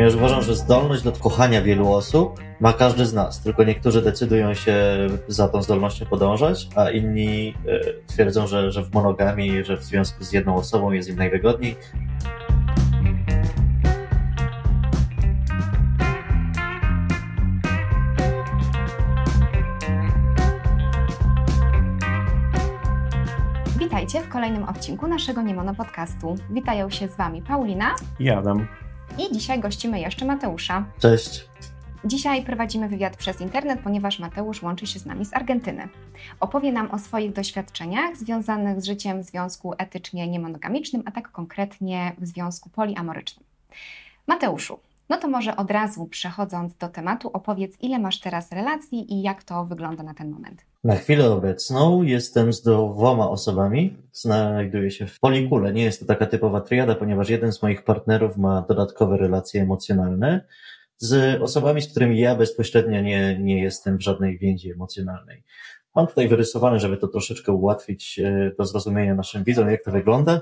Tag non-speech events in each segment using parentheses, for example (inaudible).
Ponieważ uważam, że zdolność do kochania wielu osób ma każdy z nas, tylko niektórzy decydują się za tą zdolnością podążać, a inni e, twierdzą, że, że w monogami, że w związku z jedną osobą jest im najwygodniej. Witajcie w kolejnym odcinku naszego Niemono Podcastu. Witają się z Wami Paulina i Adam. I dzisiaj gościmy jeszcze Mateusza. Cześć. Dzisiaj prowadzimy wywiad przez internet, ponieważ Mateusz łączy się z nami z Argentyny. Opowie nam o swoich doświadczeniach związanych z życiem w związku etycznie niemonogamicznym, a tak konkretnie w związku poliamorycznym. Mateuszu, no to może od razu przechodząc do tematu, opowiedz, ile masz teraz relacji i jak to wygląda na ten moment. Na chwilę obecną jestem z dwoma osobami. Znajduję się w polikule. Nie jest to taka typowa triada, ponieważ jeden z moich partnerów ma dodatkowe relacje emocjonalne z osobami, z którymi ja bezpośrednio nie, nie jestem w żadnej więzi emocjonalnej. Mam tutaj wyrysowane, żeby to troszeczkę ułatwić e, do zrozumienia naszym widzom, jak to wygląda.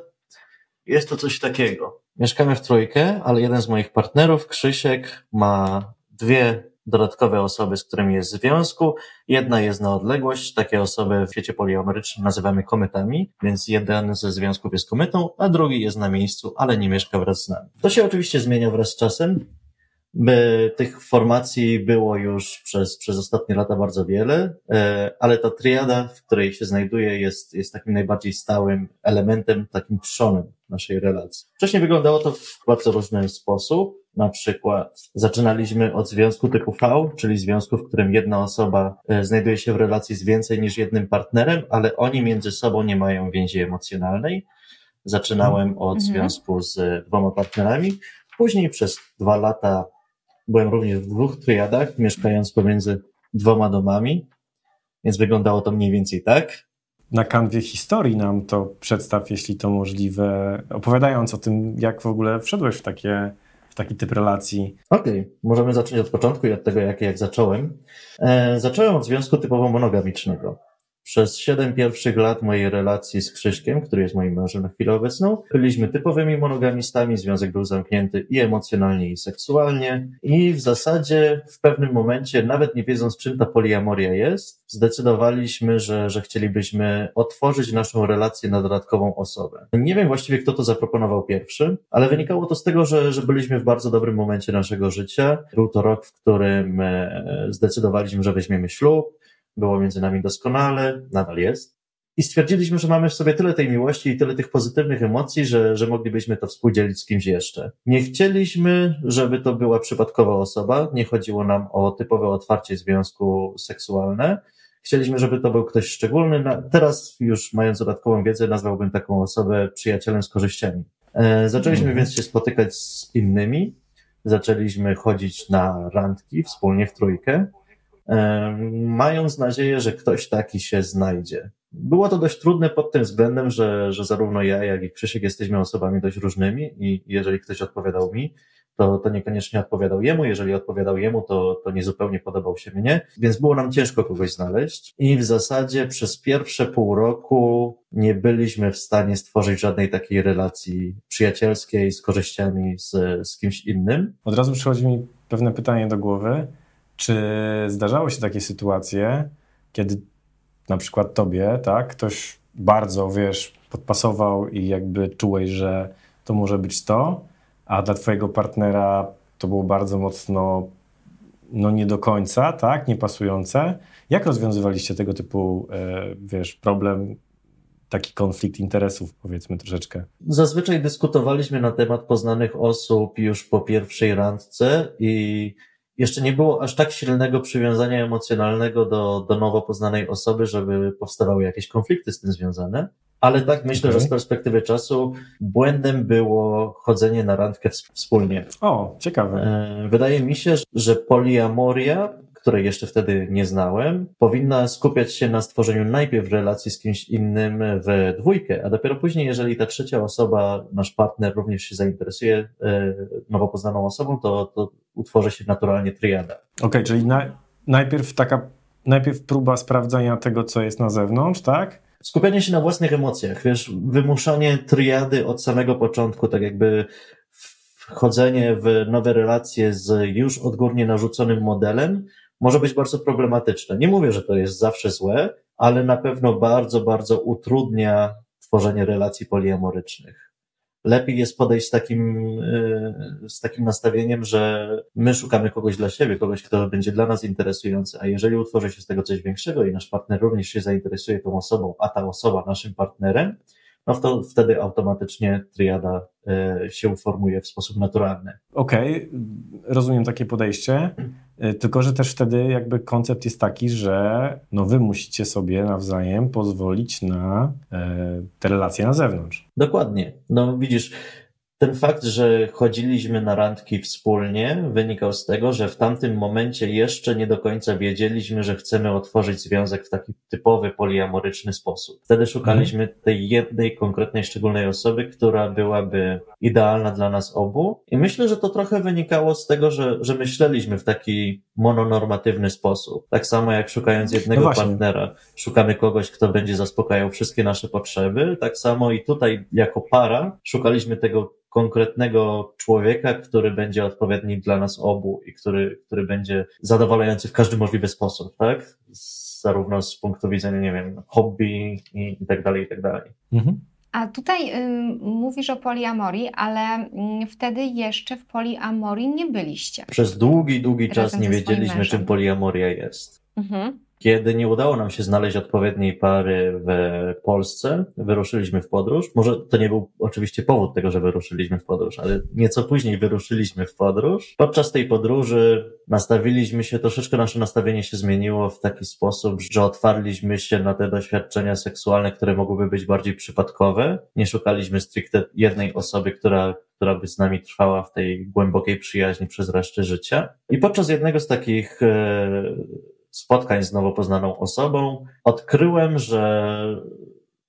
Jest to coś takiego. Mieszkamy w trójkę, ale jeden z moich partnerów, Krzysiek, ma dwie dodatkowe osoby, z którymi jest w związku. Jedna jest na odległość. Takie osoby w świecie poliamerycznym nazywamy kometami, więc jeden ze związków jest kometą, a drugi jest na miejscu, ale nie mieszka wraz z nami. To się oczywiście zmienia wraz z czasem. Tych formacji było już przez, przez ostatnie lata bardzo wiele, e, ale ta triada, w której się znajduje, jest, jest takim najbardziej stałym elementem, takim trzonem naszej relacji. Wcześniej wyglądało to w bardzo różny sposób. Na przykład zaczynaliśmy od związku typu V, czyli związku, w którym jedna osoba e, znajduje się w relacji z więcej niż jednym partnerem, ale oni między sobą nie mają więzi emocjonalnej. Zaczynałem od mhm. związku z dwoma partnerami. Później przez dwa lata byłem również w dwóch triadach, mieszkając pomiędzy dwoma domami, więc wyglądało to mniej więcej tak. Na kanwie historii nam to przedstaw, jeśli to możliwe, opowiadając o tym, jak w ogóle wszedłeś w takie w taki typ relacji. Okej, okay. możemy zacząć od początku i od tego, jak, jak zacząłem. E, zacząłem od związku typowo monogamicznego. Przez siedem pierwszych lat mojej relacji z Krzyśkiem, który jest moim mężem na chwilę obecną, byliśmy typowymi monogamistami, związek był zamknięty i emocjonalnie, i seksualnie. I w zasadzie w pewnym momencie, nawet nie wiedząc czym ta poliamoria jest, zdecydowaliśmy, że, że chcielibyśmy otworzyć naszą relację na dodatkową osobę. Nie wiem właściwie, kto to zaproponował pierwszy, ale wynikało to z tego, że, że byliśmy w bardzo dobrym momencie naszego życia. Był to rok, w którym e, zdecydowaliśmy, że weźmiemy ślub, było między nami doskonale, nadal jest. I stwierdziliśmy, że mamy w sobie tyle tej miłości i tyle tych pozytywnych emocji, że, że moglibyśmy to współdzielić z kimś jeszcze. Nie chcieliśmy, żeby to była przypadkowa osoba, nie chodziło nam o typowe otwarcie związku seksualne. Chcieliśmy, żeby to był ktoś szczególny. Teraz, już mając dodatkową wiedzę, nazwałbym taką osobę przyjacielem z korzyściami. E, zaczęliśmy mm. więc się spotykać z innymi, zaczęliśmy chodzić na randki wspólnie w trójkę mając nadzieję, że ktoś taki się znajdzie. Było to dość trudne pod tym względem, że, że zarówno ja, jak i Krzysiek jesteśmy osobami dość różnymi i jeżeli ktoś odpowiadał mi, to, to niekoniecznie odpowiadał jemu. Jeżeli odpowiadał jemu, to, to niezupełnie podobał się mnie, więc było nam ciężko kogoś znaleźć. I w zasadzie przez pierwsze pół roku nie byliśmy w stanie stworzyć żadnej takiej relacji przyjacielskiej z korzyściami z, z kimś innym. Od razu przychodzi mi pewne pytanie do głowy. Czy zdarzały się takie sytuacje, kiedy na przykład tobie, tak, ktoś bardzo, wiesz, podpasował i jakby czułeś, że to może być to, a dla twojego partnera to było bardzo mocno no nie do końca, tak, niepasujące. Jak rozwiązywaliście tego typu, e, wiesz, problem, taki konflikt interesów, powiedzmy troszeczkę? Zazwyczaj dyskutowaliśmy na temat poznanych osób już po pierwszej randce i jeszcze nie było aż tak silnego przywiązania emocjonalnego do, do nowo poznanej osoby, żeby powstawały jakieś konflikty z tym związane. Ale tak myślę, okay. że z perspektywy czasu błędem było chodzenie na randkę wspólnie. O, ciekawe. E, wydaje mi się, że poliamoria której jeszcze wtedy nie znałem, powinna skupiać się na stworzeniu najpierw relacji z kimś innym w dwójkę, a dopiero później, jeżeli ta trzecia osoba, nasz partner również się zainteresuje e, nowo poznaną osobą, to, to utworzy się naturalnie triada. Okej, okay, czyli na, najpierw taka, najpierw próba sprawdzania tego, co jest na zewnątrz, tak? Skupianie się na własnych emocjach, wiesz, wymuszanie triady od samego początku, tak jakby wchodzenie w nowe relacje z już odgórnie narzuconym modelem może być bardzo problematyczne. Nie mówię, że to jest zawsze złe, ale na pewno bardzo, bardzo utrudnia tworzenie relacji poliamorycznych lepiej jest podejść z takim, e, z takim nastawieniem, że my szukamy kogoś dla siebie, kogoś, kto będzie dla nas interesujący, a jeżeli utworzy się z tego coś większego i nasz partner również się zainteresuje tą osobą, a ta osoba naszym partnerem, no to wtedy automatycznie triada e, się uformuje w sposób naturalny. Okej, okay, rozumiem takie podejście, tylko że też wtedy jakby koncept jest taki, że no wy musicie sobie nawzajem pozwolić na e, te relacje na zewnątrz. Dokładnie. No widzisz, ten fakt, że chodziliśmy na randki wspólnie, wynikał z tego, że w tamtym momencie jeszcze nie do końca wiedzieliśmy, że chcemy otworzyć związek w taki typowy poliamoryczny sposób. Wtedy szukaliśmy mhm. tej jednej konkretnej, szczególnej osoby, która byłaby idealna dla nas obu. I myślę, że to trochę wynikało z tego, że, że myśleliśmy w taki mononormatywny sposób. Tak samo jak szukając jednego no partnera, szukamy kogoś, kto będzie zaspokajał wszystkie nasze potrzeby. Tak samo i tutaj jako para szukaliśmy tego konkretnego człowieka, który będzie odpowiedni dla nas obu i który, który będzie zadowalający w każdy możliwy sposób, tak? Zarówno z punktu widzenia, nie wiem, hobby i, i tak dalej, i tak dalej. Mhm. A tutaj y, mówisz o poliamorii, ale y, wtedy jeszcze w poliamorii nie byliście. Przez długi, długi czas nie wiedzieliśmy, czym poliamoria jest. Mhm. Kiedy nie udało nam się znaleźć odpowiedniej pary w Polsce, wyruszyliśmy w podróż. Może to nie był oczywiście powód tego, że wyruszyliśmy w podróż, ale nieco później wyruszyliśmy w podróż. Podczas tej podróży nastawiliśmy się, troszeczkę nasze nastawienie się zmieniło w taki sposób, że otwarliśmy się na te doświadczenia seksualne, które mogłyby być bardziej przypadkowe. Nie szukaliśmy stricte jednej osoby, która która by z nami trwała w tej głębokiej przyjaźni przez resztę życia. I podczas jednego z takich e, spotkań z nowo poznaną osobą, odkryłem, że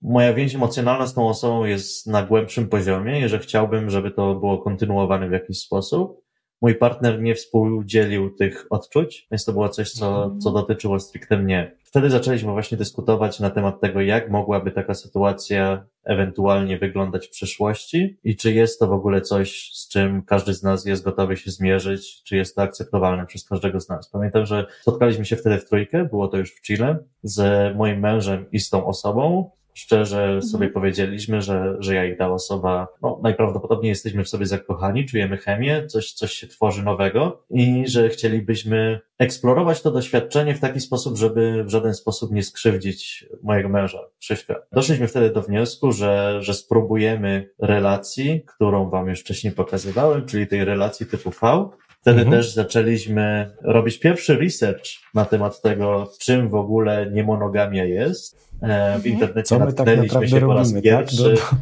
moja więź emocjonalna z tą osobą jest na głębszym poziomie i że chciałbym, żeby to było kontynuowane w jakiś sposób. Mój partner nie współdzielił tych odczuć, więc to było coś, co, mhm. co dotyczyło stricte mnie. Wtedy zaczęliśmy właśnie dyskutować na temat tego, jak mogłaby taka sytuacja ewentualnie wyglądać w przyszłości i czy jest to w ogóle coś, z czym każdy z nas jest gotowy się zmierzyć, czy jest to akceptowalne przez każdego z nas. Pamiętam, że spotkaliśmy się wtedy w trójkę, było to już w Chile, z moim mężem i z tą osobą, szczerze mhm. sobie powiedzieliśmy, że, że ja i ta osoba, no, najprawdopodobniej jesteśmy w sobie zakochani, czujemy chemię, coś, coś się tworzy nowego i że chcielibyśmy eksplorować to doświadczenie w taki sposób, żeby w żaden sposób nie skrzywdzić mojego męża, Krzyśka. Doszliśmy wtedy do wniosku, że, że spróbujemy relacji, którą wam już wcześniej pokazywałem, czyli tej relacji typu V, Wtedy mhm. też zaczęliśmy robić pierwszy research na temat tego, czym w ogóle niemonogamia jest. E, w mhm. internecie Co tak natknęliśmy tak się po raz pierwszy tak?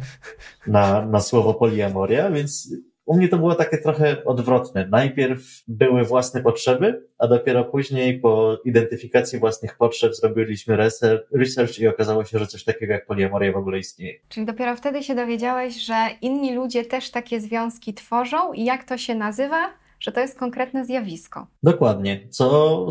na, na słowo poliamoria, więc u mnie to było takie trochę odwrotne. Najpierw były własne potrzeby, a dopiero później po identyfikacji własnych potrzeb zrobiliśmy research i okazało się, że coś takiego jak poliamoria w ogóle istnieje. Czyli dopiero wtedy się dowiedziałeś, że inni ludzie też takie związki tworzą i jak to się nazywa? Że to jest konkretne zjawisko. Dokładnie, co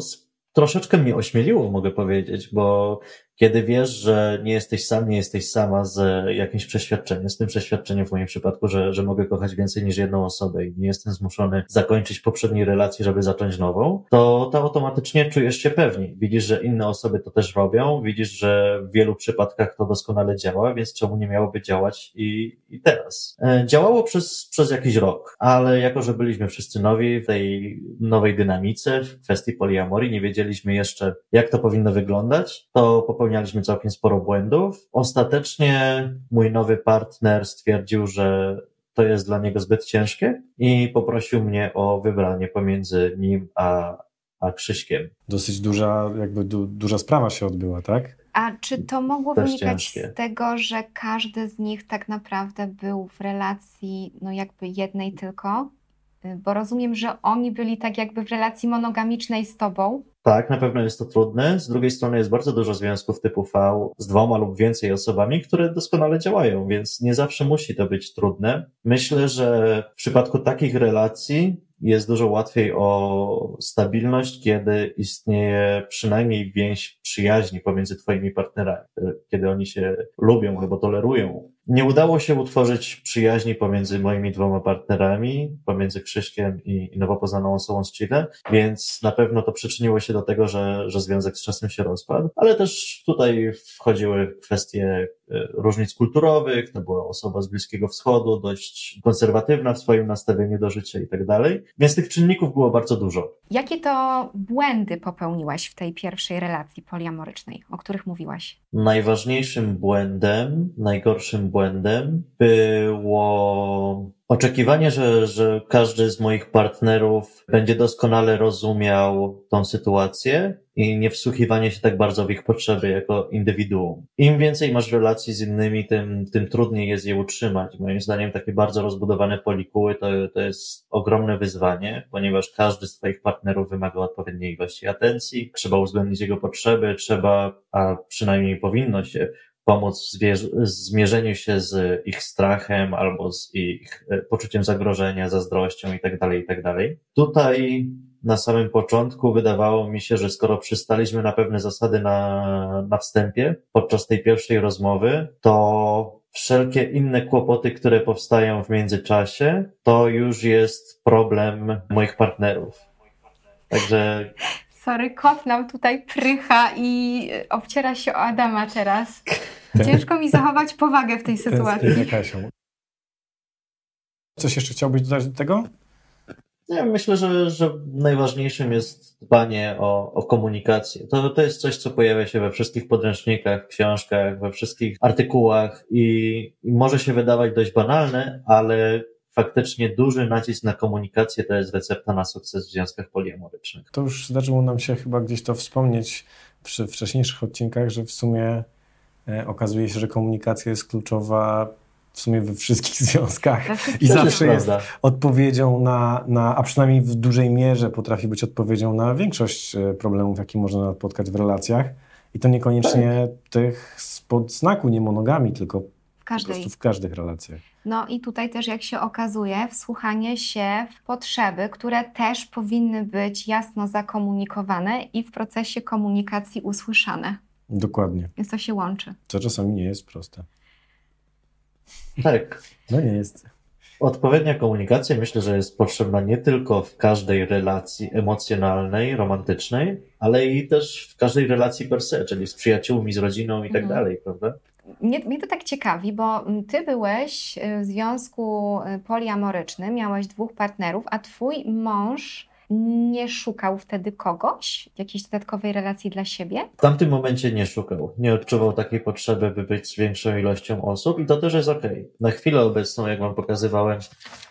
troszeczkę mnie ośmieliło, mogę powiedzieć, bo kiedy wiesz, że nie jesteś sam, nie jesteś sama z jakimś przeświadczeniem, z tym przeświadczeniem w moim przypadku, że, że mogę kochać więcej niż jedną osobę i nie jestem zmuszony zakończyć poprzedniej relacji, żeby zacząć nową, to, to automatycznie czujesz się pewniej. Widzisz, że inne osoby to też robią, widzisz, że w wielu przypadkach to doskonale działa, więc czemu nie miałoby działać i, i teraz? E, działało przez, przez jakiś rok, ale jako, że byliśmy wszyscy nowi w tej nowej dynamice, w kwestii poliamorii, nie wiedzieliśmy jeszcze, jak to powinno wyglądać, to popełniliśmy popełnialiśmy całkiem sporo błędów. Ostatecznie mój nowy partner stwierdził, że to jest dla niego zbyt ciężkie i poprosił mnie o wybranie pomiędzy nim a, a Krzyśkiem. Dosyć duża, jakby du, duża sprawa się odbyła, tak? A czy to mogło Też wynikać ciężkie. z tego, że każdy z nich tak naprawdę był w relacji, no jakby jednej tylko? Bo rozumiem, że oni byli tak jakby w relacji monogamicznej z tobą. Tak, na pewno jest to trudne. Z drugiej strony jest bardzo dużo związków typu V z dwoma lub więcej osobami, które doskonale działają, więc nie zawsze musi to być trudne. Myślę, że w przypadku takich relacji jest dużo łatwiej o stabilność, kiedy istnieje przynajmniej więź przyjaźni pomiędzy twoimi partnerami, kiedy oni się lubią albo tolerują Nie udało się utworzyć przyjaźni pomiędzy moimi dwoma partnerami, pomiędzy Krzyśkiem i, i nowo poznaną osobą z Chile, więc na pewno to przyczyniło się do tego, że, że związek z czasem się rozpadł, ale też tutaj wchodziły kwestie e, różnic kulturowych, to była osoba z Bliskiego Wschodu, dość konserwatywna w swoim nastawieniu do życia i tak dalej, więc tych czynników było bardzo dużo. Jakie to błędy popełniłaś w tej pierwszej relacji poliamorycznej, o których mówiłaś? Najważniejszym błędem, najgorszym błędem było oczekiwanie, że, że każdy z moich partnerów będzie doskonale rozumiał tą sytuację i nie wsłuchiwanie się tak bardzo w ich potrzeby jako indywiduum. Im więcej masz relacji z innymi, tym, tym trudniej jest je utrzymać. Moim zdaniem takie bardzo rozbudowane polikuły to, to jest ogromne wyzwanie, ponieważ każdy z twoich partnerów wymaga odpowiedniej ilości atencji, trzeba uwzględnić jego potrzeby, trzeba, a przynajmniej powinno się pomóc w zmierzeniu się z ich strachem albo z ich e, poczuciem zagrożenia, zazdrością itd., tak itd. Tak Tutaj na samym początku wydawało mi się, że skoro przystaliśmy na pewne zasady na, na wstępie, podczas tej pierwszej rozmowy, to wszelkie inne kłopoty, które powstają w międzyczasie, to już jest problem moich partnerów. Także Sorry, kot nam tutaj prycha i obciera się o Adama teraz. Ciężko mi zachować powagę w tej sytuacji. Coś jeszcze chciałbyś dodać do tego? Ja myślę, że, że najważniejszym jest dbanie o, o komunikację. To, to jest coś, co pojawia się we wszystkich podręcznikach, książkach, we wszystkich artykułach i, i może się wydawać dość banalne, ale faktycznie duży nacisk na komunikację to jest recepta na sukces w związkach poliamorycznych. To już zdarzyło nam się chyba gdzieś to wspomnieć przy wcześniejszych odcinkach, że w sumie e, okazuje się, że komunikacja jest kluczowa w sumie we wszystkich (laughs) związkach i zawsze jest, jest odpowiedzią na, na, a przynajmniej w dużej mierze potrafi być odpowiedzią na większość e, problemów, jakie można napotkać w relacjach. I to niekoniecznie tak. tych spod znaku nie monogami, tylko każdej. po prostu w każdych relacjach. No i tutaj też, jak się okazuje, wsłuchanie się w potrzeby, które też powinny być jasno zakomunikowane i w procesie komunikacji usłyszane. Dokładnie. Więc to się łączy. Co czasami nie jest proste. Tak. No nie jest. Odpowiednia komunikacja myślę, że jest potrzebna nie tylko w każdej relacji emocjonalnej, romantycznej, ale i też w każdej relacji per se, czyli z przyjaciółmi, z rodziną i tak mhm. dalej, prawda? Mnie, mnie to tak ciekawi, bo ty byłeś y, w związku y, poliamorycznym, miałeś dwóch partnerów, a twój mąż nie szukał wtedy kogoś, jakiejś dodatkowej relacji dla siebie? W tamtym momencie nie szukał. Nie odczuwał takiej potrzeby, by być z większą ilością osób i to też jest okej. Na chwilę obecną, jak wam pokazywałem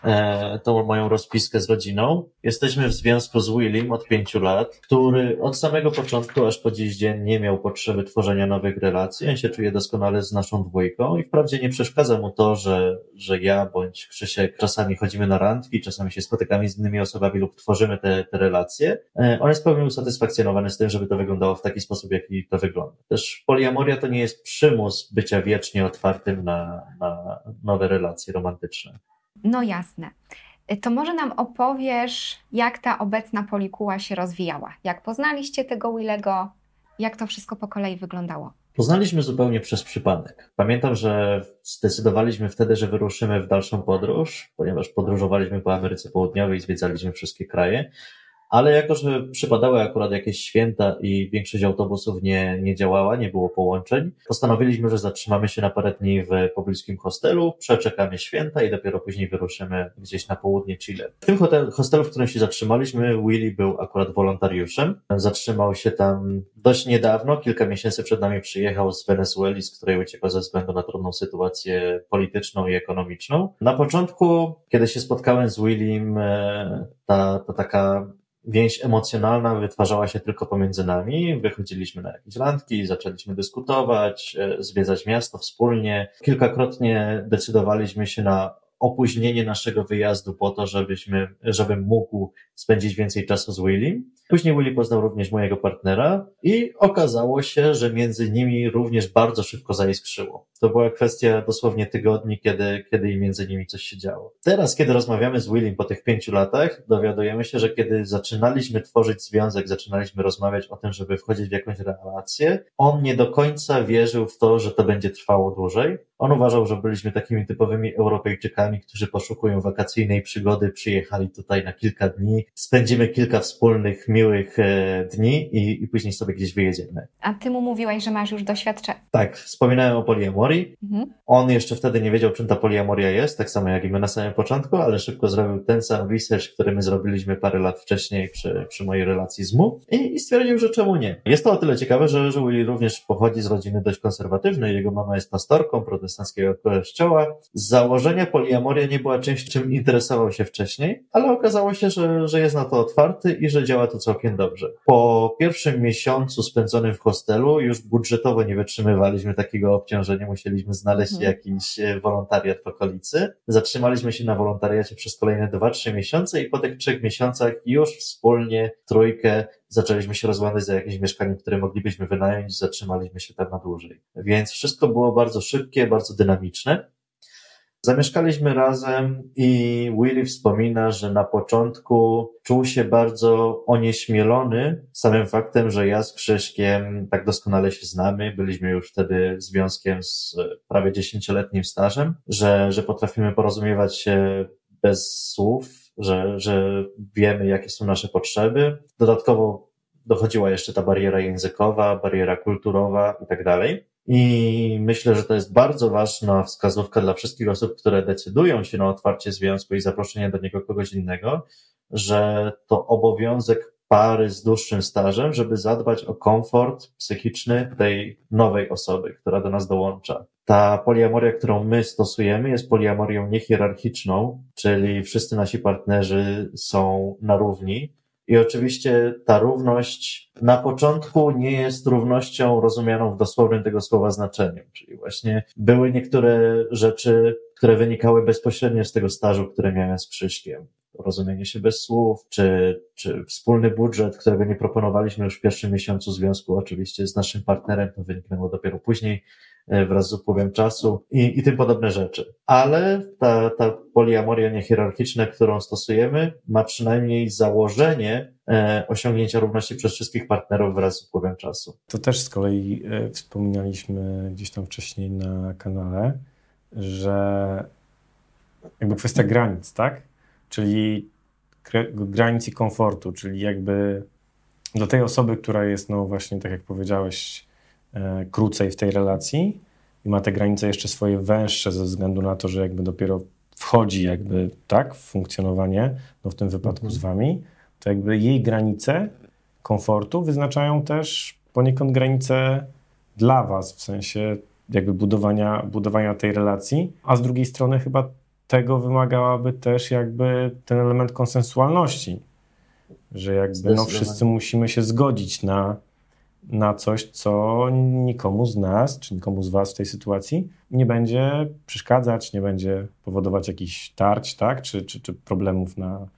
e, tą moją rozpiskę z rodziną, jesteśmy w związku z Willim od pięciu lat, który od samego początku aż po dziś dzień nie miał potrzeby tworzenia nowych relacji. On się czuje doskonale z naszą dwójką i wprawdzie nie przeszkadza mu to, że, że ja bądź Krzysiek czasami chodzimy na randki, czasami się spotykamy z innymi osobami lub tworzymy te, te relacje, e, on jest pełnie usatysfakcjonowany z tym, żeby to wyglądało w taki sposób, jaki to wygląda. Też poliamoria to nie jest przymus bycia wiecznie otwartym na, na nowe relacje romantyczne. No jasne. E, to może nam opowiesz, jak ta obecna polikuła się rozwijała? Jak poznaliście tego Willego? Jak to wszystko po kolei wyglądało? Poznaliśmy zupełnie przez przypadek. Pamiętam, że zdecydowaliśmy wtedy, że wyruszymy w dalszą podróż, ponieważ podróżowaliśmy po Ameryce Południowej, zwiedzaliśmy wszystkie kraje. Ale jako, że przypadały akurat jakieś święta i większość autobusów nie, nie działała, nie było połączeń, postanowiliśmy, że zatrzymamy się na parę dni w pobliskim hostelu, przeczekamy święta i dopiero później wyruszymy gdzieś na południe Chile. W tym hotel, hostelu, w którym się zatrzymaliśmy, Willy był akurat wolontariuszem. Zatrzymał się tam dość niedawno, kilka miesięcy przed nami przyjechał z Wenezueli, z której uciekał ze względu na trudną sytuację polityczną i ekonomiczną. Na początku, kiedy się spotkałem z Willym, e, ta, ta taka więź emocjonalna wytwarzała się tylko pomiędzy nami. Wychodziliśmy na jakieś randki, zaczęliśmy dyskutować, e, zwiedzać miasto wspólnie. Kilkakrotnie decydowaliśmy się na opóźnienie naszego wyjazdu po to, żebyśmy, żebym mógł spędzić więcej czasu z Willim. Później Willy poznał również mojego partnera i okazało się, że między nimi również bardzo szybko zaiskrzyło. To była kwestia dosłownie tygodni, kiedy, kiedy między nimi coś się działo. Teraz, kiedy rozmawiamy z Willim po tych pięciu latach, dowiadujemy się, że kiedy zaczynaliśmy tworzyć związek, zaczynaliśmy rozmawiać o tym, żeby wchodzić w jakąś relację, on nie do końca wierzył w to, że to będzie trwało dłużej. On uważał, że byliśmy takimi typowymi Europejczykami, którzy poszukują wakacyjnej przygody, przyjechali tutaj na kilka dni, spędzimy kilka wspólnych, miłych e, dni i, i później sobie gdzieś wyjedziemy. A ty mu mówiłaś, że masz już doświadczenie. Tak, wspominałem o poliamorii. Mhm. On jeszcze wtedy nie wiedział, czym ta poliamoria jest, tak samo jak i my na samym początku, ale szybko zrobił ten sam research, który my zrobiliśmy parę lat wcześniej przy, przy mojej relacji z Mu i, i stwierdził, że czemu nie. Jest to o tyle ciekawe, że, że Willy również pochodzi z rodziny dość konserwatywnej. Jego mama jest pastorką protestanckiego kościoła. Z założenia poliamoria nie była czymś, czym interesował się wcześniej, ale okazało się, że, że jest na to otwarty i że działa to całkiem dobrze. Po pierwszym miesiącu spędzonym w hostelu już budżetowo nie wytrzymywaliśmy takiego obciążenia, musieliśmy znaleźć Mhm. jakiś e, wolontariat w okolicy. Zatrzymaliśmy się na wolontariacie przez kolejne 2-3 miesiące i po tych trzech miesiącach już wspólnie, trójkę, zaczęliśmy się rozglądać za jakimś mieszkaniem, które moglibyśmy wynająć, zatrzymaliśmy się tam na dłużej. Więc wszystko było bardzo szybkie, bardzo dynamiczne. Zamieszkaliśmy razem i Willy wspomina, że na początku czuł się bardzo onieśmielony samym faktem, że ja z Krzyśkiem tak doskonale się znamy, byliśmy już wtedy związkiem z prawie dziesięcioletnim stażem, że, że potrafimy porozumiewać się bez słów, że, że wiemy, jakie są nasze potrzeby. Dodatkowo dochodziła jeszcze ta bariera językowa, bariera kulturowa i tak dalej. I myślę, że to jest bardzo ważna wskazówka dla wszystkich osób, które decydują się na otwarcie związku i zaproszenie do niego kogoś innego, że to obowiązek pary z dłuższym stażem, żeby zadbać o komfort psychiczny tej nowej osoby, która do nas dołącza. Ta poliamoria, którą my stosujemy, jest poliamorią niehierarchiczną, czyli wszyscy nasi partnerzy są na równi. I oczywiście ta równość na początku nie jest równością rozumianą w dosłownym tego słowa znaczeniu. Czyli właśnie były niektóre rzeczy, które wynikały bezpośrednio z tego stażu, który miałem z Krzyśkiem. Rozumienie się bez słów, czy, czy wspólny budżet, którego nie proponowaliśmy już w pierwszym miesiącu związku, oczywiście z naszym partnerem, to wyniknęło dopiero później wraz z upływem czasu i, i tym podobne rzeczy. Ale ta, ta poliamoria niehierarchiczna, którą stosujemy, ma przynajmniej założenie e, osiągnięcia równości przez wszystkich partnerów wraz z upływem czasu. To też z kolei e, wspominaliśmy gdzieś tam wcześniej na kanale, że jakby kwestia granic, tak? Czyli granic i komfortu, czyli jakby dla tej osoby, która jest, no właśnie tak jak powiedziałeś, e, krócej w tej relacji i ma te granice jeszcze swoje węższe ze względu na to, że jakby dopiero wchodzi jakby tak w funkcjonowanie, no w tym wypadku Mhm. z wami, to jakby jej granice komfortu wyznaczają też poniekąd granice dla was, w sensie jakby budowania, budowania tej relacji, a z drugiej strony chyba tego wymagałaby też jakby ten element konsensualności, że jakby no wszyscy musimy się zgodzić na, na coś, co nikomu z nas, czy nikomu z was w tej sytuacji nie będzie przeszkadzać, nie będzie powodować jakichś tarć, tak, czy, czy, czy problemów na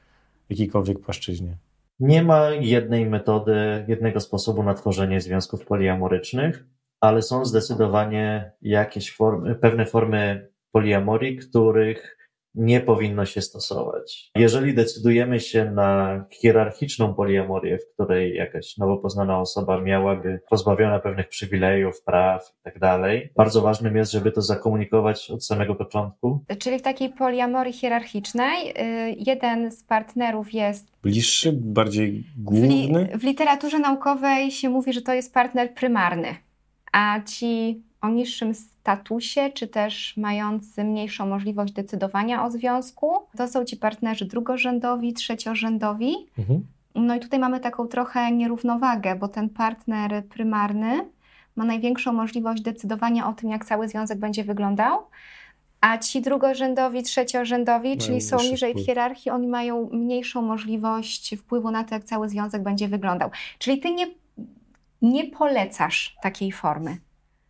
jakiejkolwiek płaszczyźnie. Nie ma jednej metody, jednego sposobu na tworzenie związków poliamorycznych, ale są zdecydowanie jakieś formy, pewne formy poliamorii, których nie powinno się stosować. Jeżeli decydujemy się na hierarchiczną poliamorię, w której jakaś nowo poznana osoba miałaby pozbawiona pewnych przywilejów, praw i tak dalej, bardzo ważnym jest, żeby to zakomunikować od samego początku. Czyli w takiej poliamorii hierarchicznej y, jeden z partnerów jest Bliższy, bardziej w, li, główny? w literaturze naukowej się mówi, że to jest partner prymarny, a ci o niższym statusie, czy też mający mniejszą możliwość decydowania o związku, to są ci partnerzy drugorzędowi, trzeciorzędowi. Mhm. No i tutaj mamy taką trochę nierównowagę, bo ten partner prymarny ma największą możliwość decydowania o tym, jak cały związek będzie wyglądał, a ci drugorzędowi, trzeciorzędowi, Mają czyli są niżej w wpływ. hierarchii, oni mają mniejszą możliwość wpływu na to, jak cały związek będzie wyglądał. Czyli ty nie, nie polecasz takiej formy.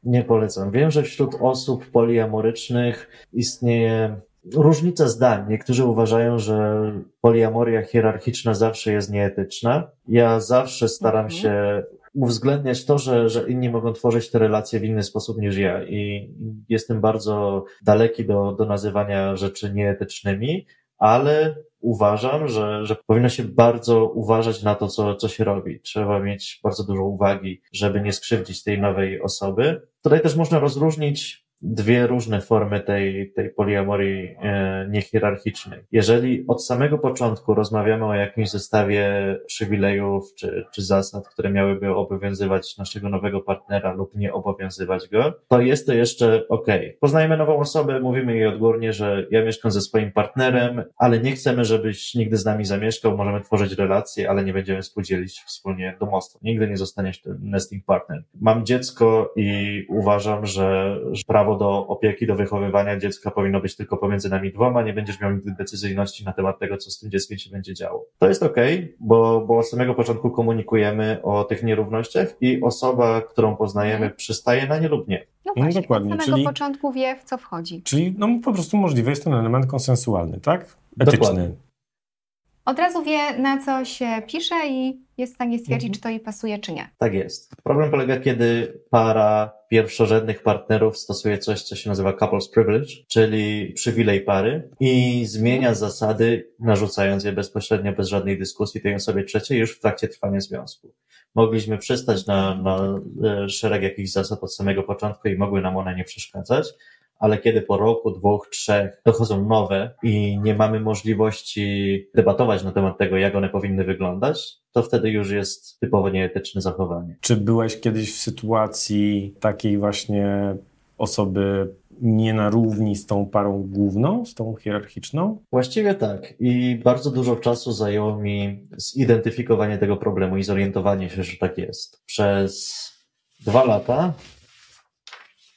Nie polecam. Wiem, że wśród osób poliamorycznych istnieje różnica zdań. Niektórzy uważają, że poliamoria hierarchiczna zawsze jest nieetyczna. Ja zawsze staram mhm. się uwzględniać to, że, że inni mogą tworzyć te relacje w inny sposób niż ja i jestem bardzo daleki do, do nazywania rzeczy nieetycznymi, ale uważam, że, że powinno się bardzo uważać na to, co, co się robi. Trzeba mieć bardzo dużo uwagi, żeby nie skrzywdzić tej nowej osoby. Tutaj też można rozróżnić dwie różne formy tej, tej poliamorii e, niehierarchicznej. Jeżeli od samego początku rozmawiamy o jakimś zestawie przywilejów czy, czy zasad, które miałyby obowiązywać naszego nowego partnera lub nie obowiązywać go, to jest to jeszcze ok. Poznajemy nową osobę, mówimy jej odgórnie, że ja mieszkam ze swoim partnerem, ale nie chcemy, żebyś nigdy z nami zamieszkał, możemy tworzyć relacje, ale nie będziemy współdzielić wspólnie domostwa. Nigdy nie zostaniesz ten nesting partner. Mam dziecko i uważam, że prawo prawo do opieki, do wychowywania dziecka powinno być tylko pomiędzy nami dwoma, nie będziesz miał nigdy decyzyjności na temat tego, co z tym dzieckiem się będzie działo. To jest okej, okay, bo, bo od samego początku komunikujemy o tych nierównościach i osoba, którą poznajemy, mhm. przystaje na nie lub nie. No, no właśnie, no dokładnie. Od samego czyli, początku wie, w co wchodzi. Czyli no, po prostu możliwy jest ten element konsensualny, tak? Etyczny. Dokładnie. Od razu wie, na co się pisze i jest w stanie stwierdzić, mhm. czy to jej pasuje, czy nie. Tak jest. Problem polega, kiedy para pierwszorzędnych partnerów stosuje coś, co się nazywa couples privilege, czyli przywilej pary i zmienia zasady, narzucając je bezpośrednio, bez żadnej dyskusji tej osobie trzeciej już w trakcie trwania związku. Mogliśmy przystać na, na e, szereg jakichś zasad od samego początku i mogły nam one nie przeszkadzać, ale kiedy po roku, dwóch, trzech dochodzą nowe i nie mamy możliwości debatować na temat tego, jak one powinny wyglądać, to wtedy już jest typowo nieetyczne zachowanie. Czy byłeś kiedyś w sytuacji takiej właśnie osoby nie na równi z tą parą główną, z tą hierarchiczną? Właściwie tak. I bardzo dużo czasu zajęło mi zidentyfikowanie tego problemu i zorientowanie się, że tak jest. Przez dwa lata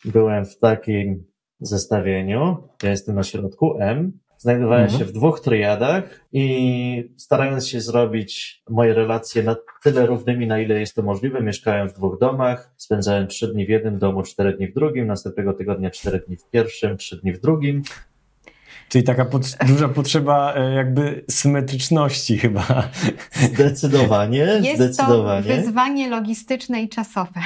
byłem w takim zestawieniu. Ja jestem na środku M. Znajdowałem mhm. się w dwóch triadach i starając się zrobić moje relacje na tyle równymi, na ile jest to możliwe, mieszkałem w dwóch domach, spędzałem trzy dni w jednym domu, cztery dni w drugim, następnego tygodnia cztery dni w pierwszym, trzy dni w drugim. Czyli taka pod, duża potrzeba e, jakby symetryczności chyba. Zdecydowanie, jest zdecydowanie. to wyzwanie logistyczne i czasowe.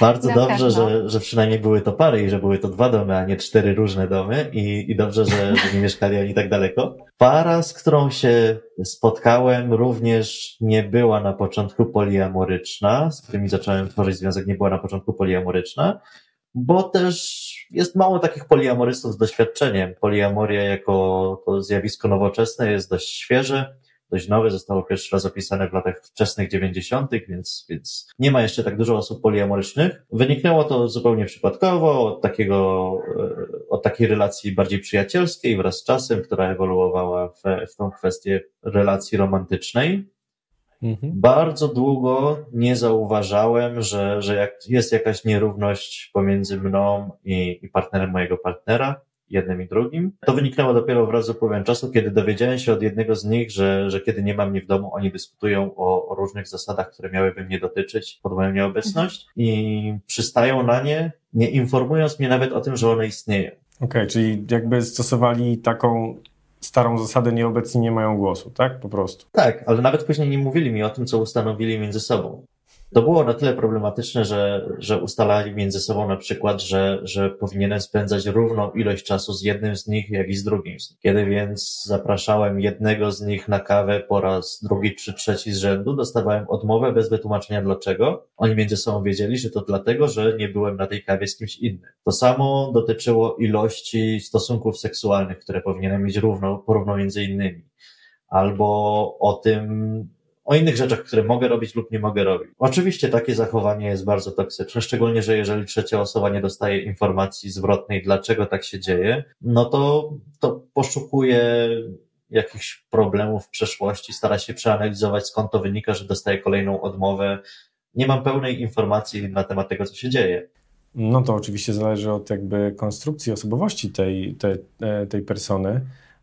Bardzo Na dobrze, że, że przynajmniej były to pary i że były to dwa domy, a nie cztery różne domy i, i dobrze, że, że nie mieszkali oni tak daleko. Para, z którą się spotkałem, również nie była na początku poliamoryczna, z którymi zacząłem tworzyć związek, nie była na początku poliamoryczna, bo też jest mało takich poliamorystów z doświadczeniem. Poliamoria jako to zjawisko nowoczesne jest dość świeże dość nowe, zostało pierwszy raz opisane w latach wczesnych 90., więc, więc nie ma jeszcze tak dużo osób poliamorycznych. Wyniknęło to zupełnie przypadkowo od takiego, e, od takiej relacji bardziej przyjacielskiej wraz z czasem, która ewoluowała w, w tą kwestię relacji romantycznej. Mhm. Bardzo długo nie zauważałem, że, że jak jest jakaś nierówność pomiędzy mną i, i partnerem mojego partnera jednym i drugim. To wyniknęło dopiero wraz z upływem czasu, kiedy dowiedziałem się od jednego z nich, że, że kiedy nie ma mnie w domu, oni dyskutują o, o różnych zasadach, które miałyby mnie dotyczyć pod moją nieobecność i przystają na nie, nie informując mnie nawet o tym, że one istnieją. Okej, okay, czyli jakby stosowali taką starą zasadę nieobecni nie mają głosu, tak? Po prostu. Tak, ale nawet później nie mówili mi o tym, co ustanowili między sobą. To było na tyle problematyczne, że, że ustalali między sobą na przykład, że, że powinienem spędzać równą ilość czasu z jednym z nich, jak i z drugim. Kiedy więc zapraszałem jednego z nich na kawę po raz drugi czy trzeci z rzędu, dostawałem odmowę bez wytłumaczenia dlaczego. Oni między sobą wiedzieli, że to dlatego, że nie byłem na tej kawie z kimś innym. To samo dotyczyło ilości stosunków seksualnych, które powinienem mieć równo, porówno między innymi. Albo o tym, o innych rzeczach, które mogę robić lub nie mogę robić. Oczywiście takie zachowanie jest bardzo toksyczne, szczególnie, że jeżeli trzecia osoba nie dostaje informacji zwrotnej, dlaczego tak się dzieje, no to, to poszukuje jakichś problemów w przeszłości, stara się przeanalizować, skąd to wynika, że dostaje kolejną odmowę. Nie mam pełnej informacji na temat tego, co się dzieje. No to oczywiście zależy od jakby konstrukcji osobowości tej, tej, tej persony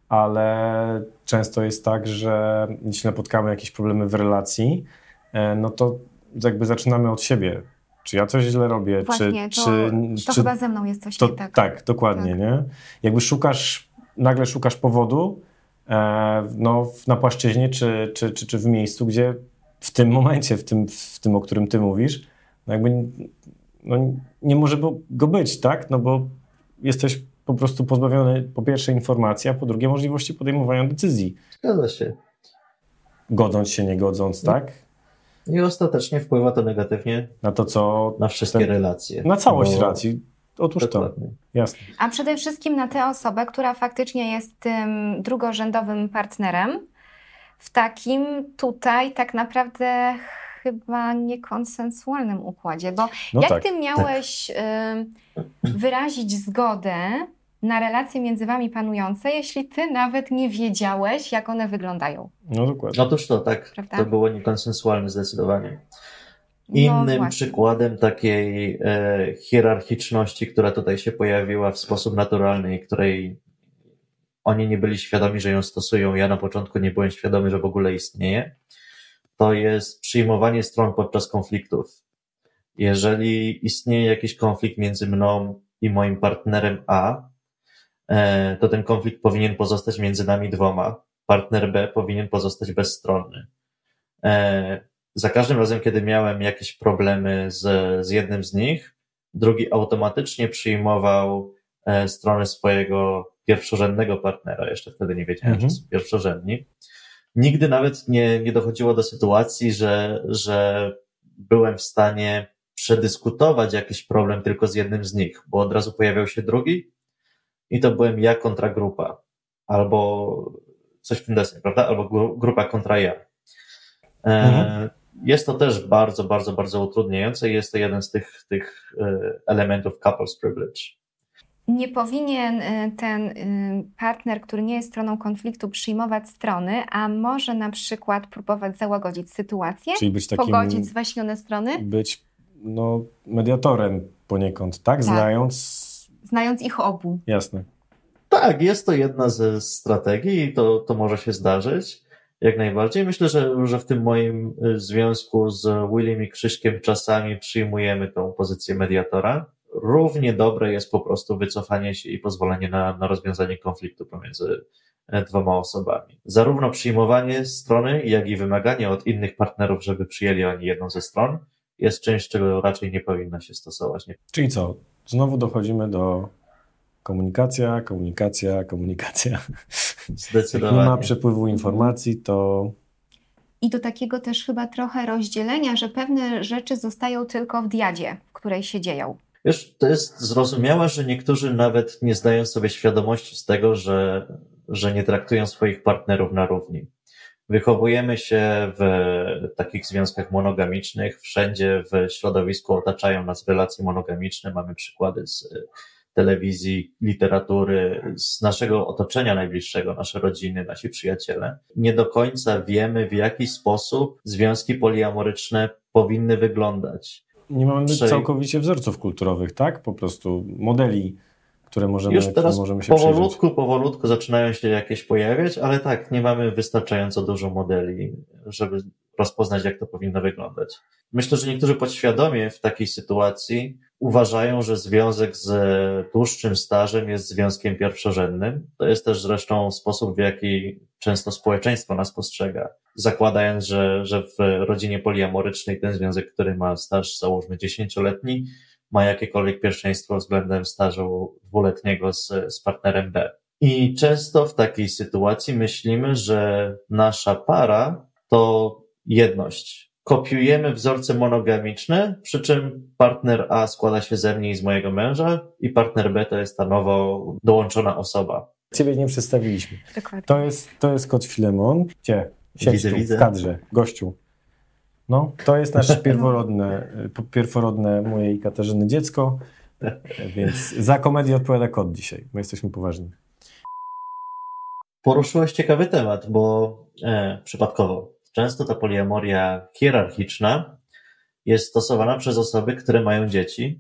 ale często jest tak, że jeśli napotkamy jakieś problemy w relacji, e, no to jakby zaczynamy od siebie. Czy ja coś źle robię? Właśnie, czy, to, czy, to czy, chyba ze mną jest coś to, nie tak. Tak, dokładnie, tak. nie? Jakby szukasz nagle szukasz powodu e, no, na płaszczyźnie czy, czy, czy, czy w miejscu, gdzie w tym momencie, w tym, w tym o którym ty mówisz, no jakby no, nie może go być, tak? No bo jesteś po prostu pozbawiony po pierwsze informacji, a po drugie możliwości podejmowania decyzji. Zgadza się. Godząc się, nie godząc, tak? I ostatecznie wpływa to negatywnie na to, co. Na wszystkie ten, relacje. Na całość bo... relacji. Otóż Dokładnie. to. Jasne. A przede wszystkim na tę osobę, która faktycznie jest tym drugorzędowym partnerem, w takim tutaj tak naprawdę chyba niekonsensualnym układzie, bo no jak tak, ty miałeś tak. y, wyrazić zgodę na relacje między wami panujące, jeśli ty nawet nie wiedziałeś, jak one wyglądają? No dokładnie. Otóż to, tak. Prawda? To było niekonsensualne zdecydowanie. No Innym no przykładem takiej e, hierarchiczności, która tutaj się pojawiła w sposób naturalny i której oni nie byli świadomi, że ją stosują, ja na początku nie byłem świadomy, że w ogóle istnieje, to jest przyjmowanie stron podczas konfliktów. Jeżeli istnieje jakiś konflikt między mną i moim partnerem A, to ten konflikt powinien pozostać między nami dwoma. Partner B powinien pozostać bezstronny. E, za każdym razem, kiedy miałem jakieś problemy z, z jednym z nich, drugi automatycznie przyjmował e, stronę swojego pierwszorzędnego partnera. Jeszcze wtedy nie wiedziałem, mhm. że są pierwszorzędni nigdy nawet nie, nie dochodziło do sytuacji, że, że byłem w stanie przedyskutować jakiś problem tylko z jednym z nich, bo od razu pojawiał się drugi i to byłem ja kontra grupa, albo coś w tym deseń, prawda? Albo grupa kontra ja. E, mhm. Jest to też bardzo, bardzo, bardzo utrudniające i jest to jeden z tych, tych e, elementów couples privilege nie powinien y, ten partner, który nie jest stroną konfliktu, przyjmować strony, a może na przykład próbować załagodzić sytuację, Czyli być takim, pogodzić zwaśnione strony. Być no, mediatorem poniekąd, tak? tak? Znając. Znając ich obu. Jasne. Tak, jest to jedna ze strategii i to, to może się zdarzyć. Jak najbardziej. Myślę, że, że w tym moim y, związku z Willem i Krzyśkiem czasami przyjmujemy tą pozycję mediatora równie dobre jest po prostu wycofanie się i pozwolenie na, na rozwiązanie konfliktu pomiędzy e, dwoma osobami. Zarówno przyjmowanie strony, jak i wymaganie od innych partnerów, żeby przyjęli oni jedną ze stron, jest czymś, czego raczej nie powinno się stosować. Nie. Czyli co? Znowu dochodzimy do komunikacja, komunikacja, komunikacja. Zdecydowanie. Jak nie ma przepływu informacji, to i do takiego też chyba trochę rozdzielenia, że pewne rzeczy zostają tylko w diadzie, w której się dzieją. Wiesz, to jest zrozumiałe, że niektórzy nawet nie zdają sobie świadomości z tego, że, że nie traktują swoich partnerów na równi. Wychowujemy się w takich związkach monogamicznych, wszędzie w środowisku otaczają nas relacje monogamiczne, mamy przykłady z telewizji, literatury, z naszego otoczenia najbliższego, nasze rodziny, nasi przyjaciele. Nie do końca wiemy, w jaki sposób związki poliamoryczne powinny wyglądać nie mamy całkowicie wzorców kulturowych, tak? Po prostu modeli, które możemy, Już teraz możemy się powolutku, przyjrzeć. powolutku zaczynają się jakieś pojawiać, ale tak, nie mamy wystarczająco dużo modeli, żeby rozpoznać, jak to powinno wyglądać. Myślę, że niektórzy podświadomie w takiej sytuacji uważają, że związek z dłuższym stażem jest związkiem pierwszorzędnym. To jest też zresztą sposób, w jaki często społeczeństwo nas postrzega, zakładając, że, że w rodzinie poliamorycznej ten związek, który ma staż, załóżmy dziesięcioletni, ma jakiekolwiek pierwszeństwo względem stażu dwuletniego z, z partnerem B. I często w takiej sytuacji myślimy, że nasza para to jedność. Kopiujemy wzorce monogamiczne, przy czym partner A składa się ze mnie i z mojego męża i partner B to jest ta nowo dołączona osoba. Ciebie nie przedstawiliśmy. Dokładnie. To jest, to jest kot Filemon. Gdzie? Siedź widzę, tu, widzę. w kadrze, gościu. No, to jest nasze pierworodne, pierworodne mojej Katarzyny dziecko, więc za komedię odpowiada kot dzisiaj, bo jesteśmy poważni. Poruszyłeś ciekawy temat, bo e, przypadkowo często ta poliamoria hierarchiczna jest stosowana przez osoby, które mają dzieci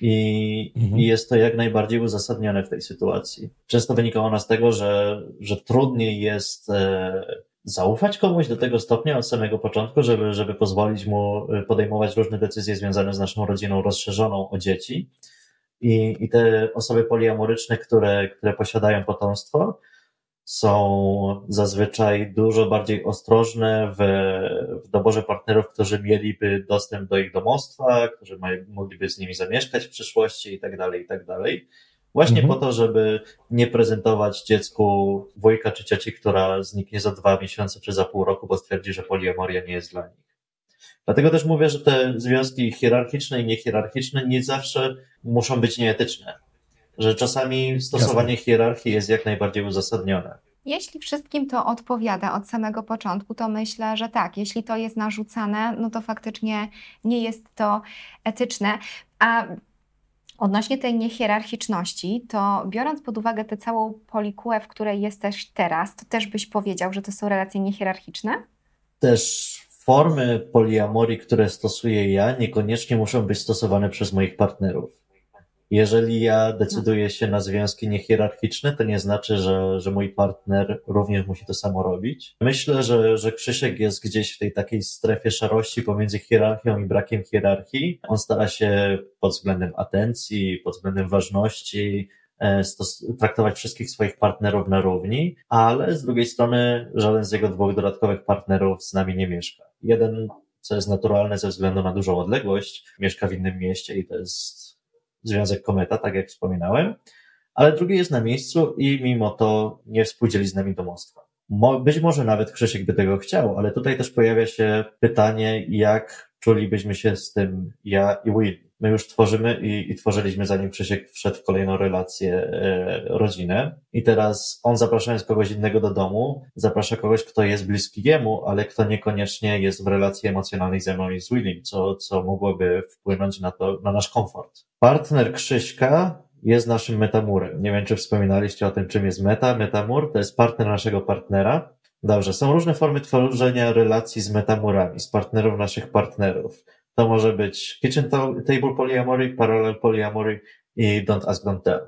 i, mhm. i jest to jak najbardziej uzasadnione w tej sytuacji. Często wynika ona z tego, że, że trudniej jest e, zaufać komuś do tego stopnia od samego początku, żeby, żeby pozwolić mu e, podejmować różne decyzje związane z naszą rodziną rozszerzoną o dzieci. I, I te osoby poliamoryczne, które, które posiadają potomstwo, są zazwyczaj dużo bardziej ostrożne w, w doborze partnerów, którzy mieliby dostęp do ich domostwa, którzy mają, mogliby z nimi zamieszkać w przyszłości i tak dalej, i tak dalej. Właśnie mhm. po to, żeby nie prezentować dziecku wujka czy cioci, która zniknie za dwa miesiące czy za pół roku, bo stwierdzi, że poliamoria nie jest dla nich. Dlatego też mówię, że te związki hierarchiczne i niehierarchiczne nie zawsze muszą być nieetyczne. Że czasami stosowanie Jasne. hierarchii jest jak najbardziej uzasadnione. Jeśli wszystkim to odpowiada od samego początku, to myślę, że tak. Jeśli to jest narzucane, no to faktycznie nie jest to etyczne. A Odnośnie tej niehierarchiczności, to biorąc pod uwagę tę całą polikułę, w której jesteś teraz, to też byś powiedział, że to są relacje niehierarchiczne? Też formy poliamorii, które stosuję ja, niekoniecznie muszą być stosowane przez moich partnerów. Jeżeli ja decyduję się na związki niehierarchiczne, to nie znaczy, że, że mój partner również musi to samo robić. Myślę, że, że Krzysiek jest gdzieś w tej takiej strefie szarości pomiędzy hierarchią i brakiem hierarchii. On stara się pod względem atencji, pod względem ważności, e, traktować wszystkich swoich partnerów na równi, ale z drugiej strony żaden z jego dwóch dodatkowych partnerów z nami nie mieszka. Jeden, co jest naturalne ze względu na dużą odległość, mieszka w innym mieście i to jest Związek Kometa, tak jak wspominałem, ale drugi jest na miejscu i mimo to nie współdzieli z nami domostwa. Być może nawet Krzysiek by tego chciał, ale tutaj też pojawia się pytanie, jak czulibyśmy się z tym ja i Will. My już tworzymy i, i tworzyliśmy, zanim Krzysiek wszedł w kolejną relację, e, rodzinę. I teraz on zapraszając kogoś innego do domu, zaprasza kogoś, kto jest bliski jemu, ale kto niekoniecznie jest w relacji emocjonalnej ze mną i z Willim, co, co mogłoby wpłynąć na to, na nasz komfort. Partner Krzyśka jest naszym metamurem. Nie wiem, czy wspominaliście o tym, czym jest meta. Metamur to jest partner naszego partnera. Dobrze, są różne formy tworzenia relacji z metamurami, z partnerów naszych partnerów. To może być Kitchen Table Polyamory, Parallel Polyamory i Don't Ask, Don't Tell.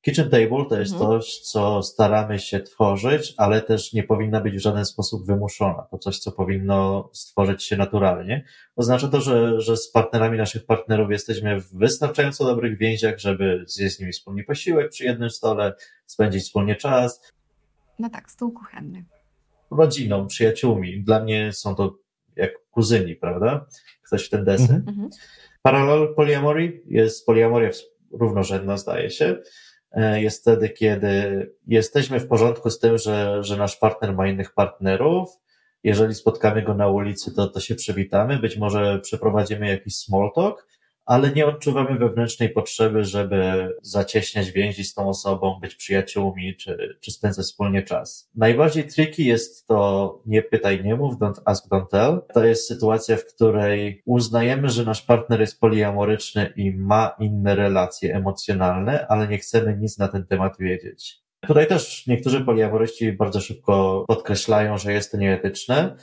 Kitchen Table to jest mhm. coś, co staramy się tworzyć, ale też nie powinna być w żaden sposób wymuszona. To coś, co powinno stworzyć się naturalnie. Oznacza to, że, że z partnerami naszych partnerów jesteśmy w wystarczająco dobrych więziach, żeby zjeść z nimi wspólnie posiłek przy jednym stole, spędzić wspólnie czas. No tak, stół kuchenny. Rodziną, przyjaciółmi. Dla mnie są to jak kuzyni, prawda? Ktoś w ten desen. Mhm. mhm. Parallel polyamory jest poliamoria równorzędna, zdaje się. E, jest wtedy, kiedy jesteśmy w porządku z tym, że, że nasz partner ma innych partnerów. Jeżeli spotkamy go na ulicy, to, to się przywitamy. Być może przeprowadzimy jakiś small talk, ale nie odczuwamy wewnętrznej potrzeby, żeby zacieśniać więzi z tą osobą, być przyjaciółmi, czy, czy spędzać wspólnie czas. Najbardziej tricky jest to nie pytaj, nie mów, don't ask, don't tell. To jest sytuacja, w której uznajemy, że nasz partner jest poliamoryczny i ma inne relacje emocjonalne, ale nie chcemy nic na ten temat wiedzieć. Tutaj też niektórzy poliamoryści bardzo szybko podkreślają, że jest to nieetyczne,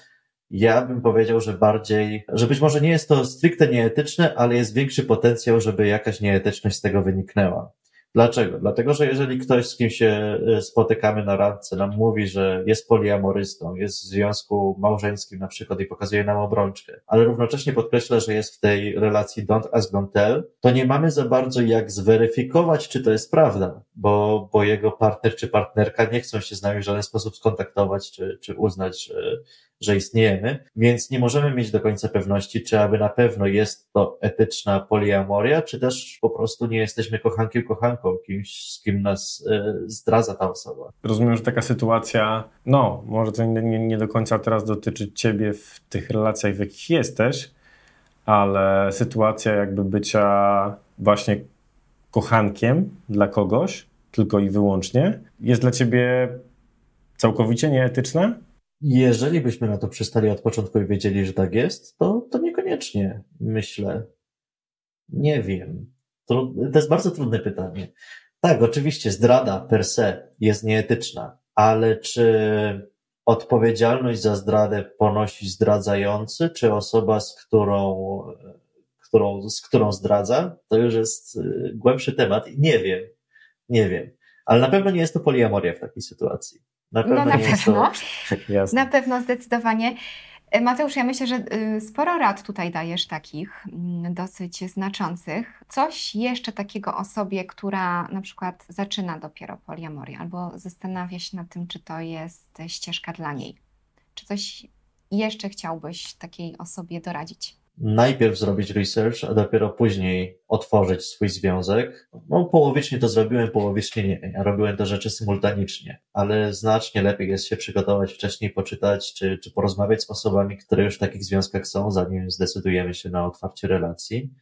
ja bym powiedział, że bardziej, że być może nie jest to stricte nieetyczne, ale jest większy potencjał, żeby jakaś nieetyczność z tego wyniknęła. Dlaczego? Dlatego, że jeżeli ktoś, z kim się e, spotykamy na randce, nam mówi, że jest poliamorystą, jest w związku małżeńskim na przykład i pokazuje nam obrączkę, ale równocześnie podkreśla, że jest w tej relacji don't ask, don't tell, to nie mamy za bardzo jak zweryfikować, czy to jest prawda, bo, bo jego partner czy partnerka nie chcą się z nami w żaden sposób skontaktować, czy, czy uznać, że, że istniejemy, więc nie możemy mieć do końca pewności, czy aby na pewno jest to etyczna poliamoria, czy też po prostu nie jesteśmy kochankiem, kochanką, kimś, z kim nas e, zdradza ta osoba. Rozumiem, że taka sytuacja, no, może to nie, nie do końca teraz dotyczy ciebie w tych relacjach, w jakich jesteś, ale sytuacja jakby bycia właśnie kochankiem dla kogoś, tylko i wyłącznie, jest dla ciebie całkowicie nieetyczna? Jeżeli byśmy na to przystali od początku i wiedzieli, że tak jest, to, to niekoniecznie, myślę. Nie wiem. To, to jest bardzo trudne pytanie. Tak, oczywiście zdrada per se jest nieetyczna, ale czy odpowiedzialność za zdradę ponosi zdradzający, czy osoba, z którą, którą, z którą zdradza? To już jest y, głębszy temat nie wiem. Nie wiem. Ale na pewno nie jest to poliamoria w takiej sytuacji. Na pewno. No na pewno. To... (laughs) Na pewno zdecydowanie. E, Mateusz, ja myślę, że y, sporo rad tutaj dajesz takich mm, dosyć znaczących. Coś jeszcze takiego osobie, która na przykład zaczyna dopiero poliamorię albo zastanawia się nad tym, czy to jest ścieżka dla niej. Czy coś jeszcze chciałbyś takiej osobie doradzić? najpierw zrobić research, a dopiero później otworzyć swój związek. No, połowicznie to zrobiłem, połowicznie nie. Ja robiłem te rzeczy symultanicznie, ale znacznie lepiej jest się przygotować wcześniej, poczytać, czy, czy porozmawiać z osobami, które już w takich związkach są, zanim zdecydujemy się na otwarcie relacji.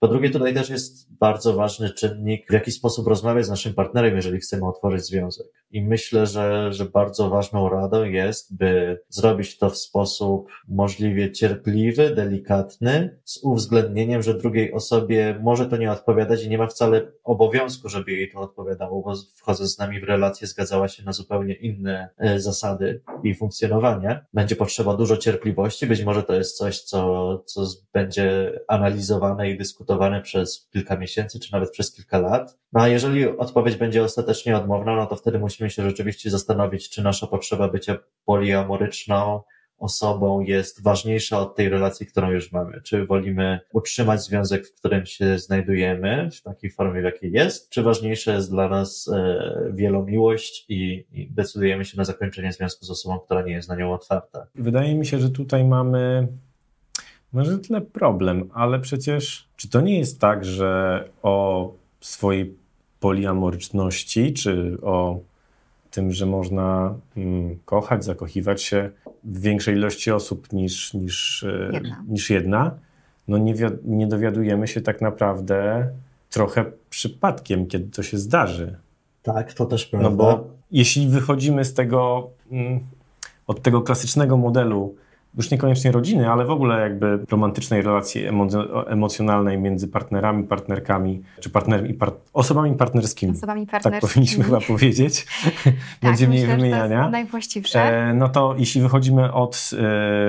Po drugie, tutaj też jest bardzo ważny czynnik, w jaki sposób rozmawiać z naszym partnerem, jeżeli chcemy otworzyć związek. I myślę, że, że bardzo ważną radą jest, by zrobić to w sposób możliwie cierpliwy, delikatny, z uwzględnieniem, że drugiej osobie może to nie odpowiadać i nie ma wcale obowiązku, żeby jej to odpowiadało, bo wchodząc z nami w relację zgadzała się na zupełnie inne e, zasady i funkcjonowania. Będzie potrzeba dużo cierpliwości, być może to jest coś, co, co będzie analizowane i dyskutowane przez kilka miesięcy, czy nawet przez kilka lat. No a jeżeli odpowiedź będzie ostatecznie odmowna, no to wtedy musimy się rzeczywiście zastanowić, czy nasza potrzeba bycia poliamoryczną osobą jest ważniejsza od tej relacji, którą już mamy. Czy wolimy utrzymać związek, w którym się znajdujemy, w takiej formie, w jakiej jest, czy ważniejsza jest dla nas e, wielomiłość i, i decydujemy się na zakończenie związku z osobą, która nie jest na nią otwarta. Wydaje mi się, że tutaj mamy może tyle problem, ale przecież czy to nie jest tak, że o swojej poliamoryczności, czy o tym, że można mm, kochać, zakochiwać się w większej ilości osób niż, niż, e, jedna. niż jedna, no nie, nie dowiadujemy się tak naprawdę trochę przypadkiem, kiedy to się zdarzy. Tak, to też prawda. No bo jeśli wychodzimy z tego, mm, od tego klasycznego modelu już niekoniecznie rodziny, ale w ogóle jakby romantycznej relacji emocjonalnej między partnerami, partnerkami, czy partnerami, par osobami partnerskimi. Osobami partnerskimi. Tak powinniśmy chyba (laughs) powiedzieć. tak, Będzie mniej myślę, wymieniania. To najwłaściwsze. E, no to jeśli wychodzimy od,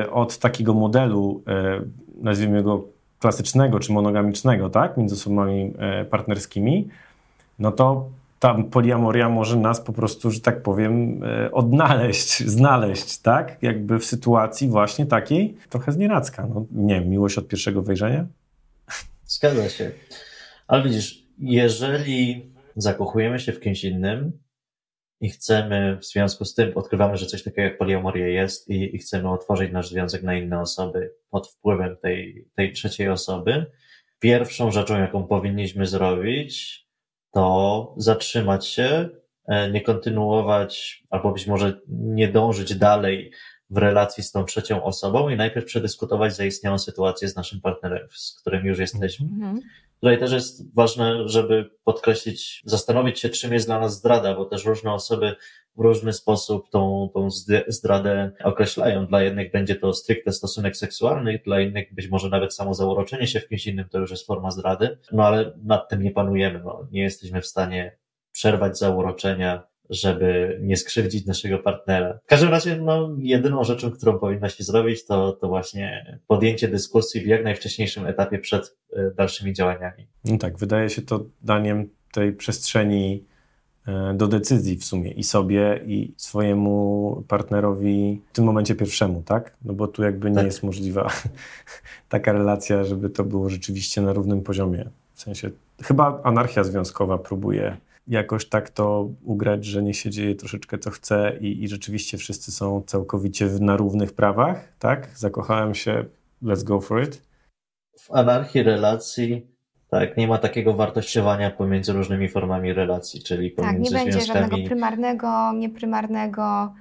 e, od takiego modelu, e, nazwijmy go klasycznego czy monogamicznego, tak, między osobami partnerskimi, no to ta poliamoria może nas po prostu, że tak powiem, e, odnaleźć, (laughs) znaleźć, tak? Jakby w sytuacji właśnie takiej trochę znienacka. No, nie wiem, miłość od pierwszego wejrzenia? Zgadza się. Ale widzisz, jeżeli zakochujemy się w kimś innym i chcemy w związku z tym, odkrywamy, że coś takiego jak poliamoria jest i, i chcemy otworzyć nasz związek na inne osoby pod wpływem tej, tej trzeciej osoby, pierwszą rzeczą, jaką powinniśmy zrobić, to zatrzymać się, e, nie kontynuować, albo być może nie dążyć dalej w relacji z tą trzecią osobą i najpierw przedyskutować zaistniałą sytuację z naszym partnerem, z którym już jesteśmy. Mhm. Tutaj też jest ważne, żeby podkreślić, zastanowić się, czym jest dla nas zdrada, bo też różne osoby w różny sposób tą, tą zdradę określają. Dla jednych będzie to stricte stosunek seksualny, dla innych być może nawet samo zauroczenie się w kimś innym to już jest forma zdrady, no ale nad tym nie panujemy, no, nie jesteśmy w stanie przerwać zauroczenia, żeby nie skrzywdzić naszego partnera. W każdym razie, no, jedyną rzeczą, którą powinna się zrobić, to, to właśnie podjęcie dyskusji w jak najwcześniejszym etapie przed e, dalszymi działaniami. No tak, wydaje się to daniem tej przestrzeni e, do decyzji w sumie i sobie, i swojemu partnerowi w tym momencie pierwszemu, tak? No bo tu jakby nie tak. jest możliwa (laughs) taka relacja, żeby to było rzeczywiście na równym poziomie. W sensie, chyba anarchia związkowa próbuje jakoś tak to ugrać, że nie się dzieje troszeczkę co chce i, i rzeczywiście wszyscy są całkowicie na równych prawach, tak? Zakochałem się, let's go for it. W anarchii relacji tak, nie ma takiego wartościowania pomiędzy różnymi formami relacji, czyli pomiędzy Tak, nie będzie żadnego prymarnego, nieprymarnego,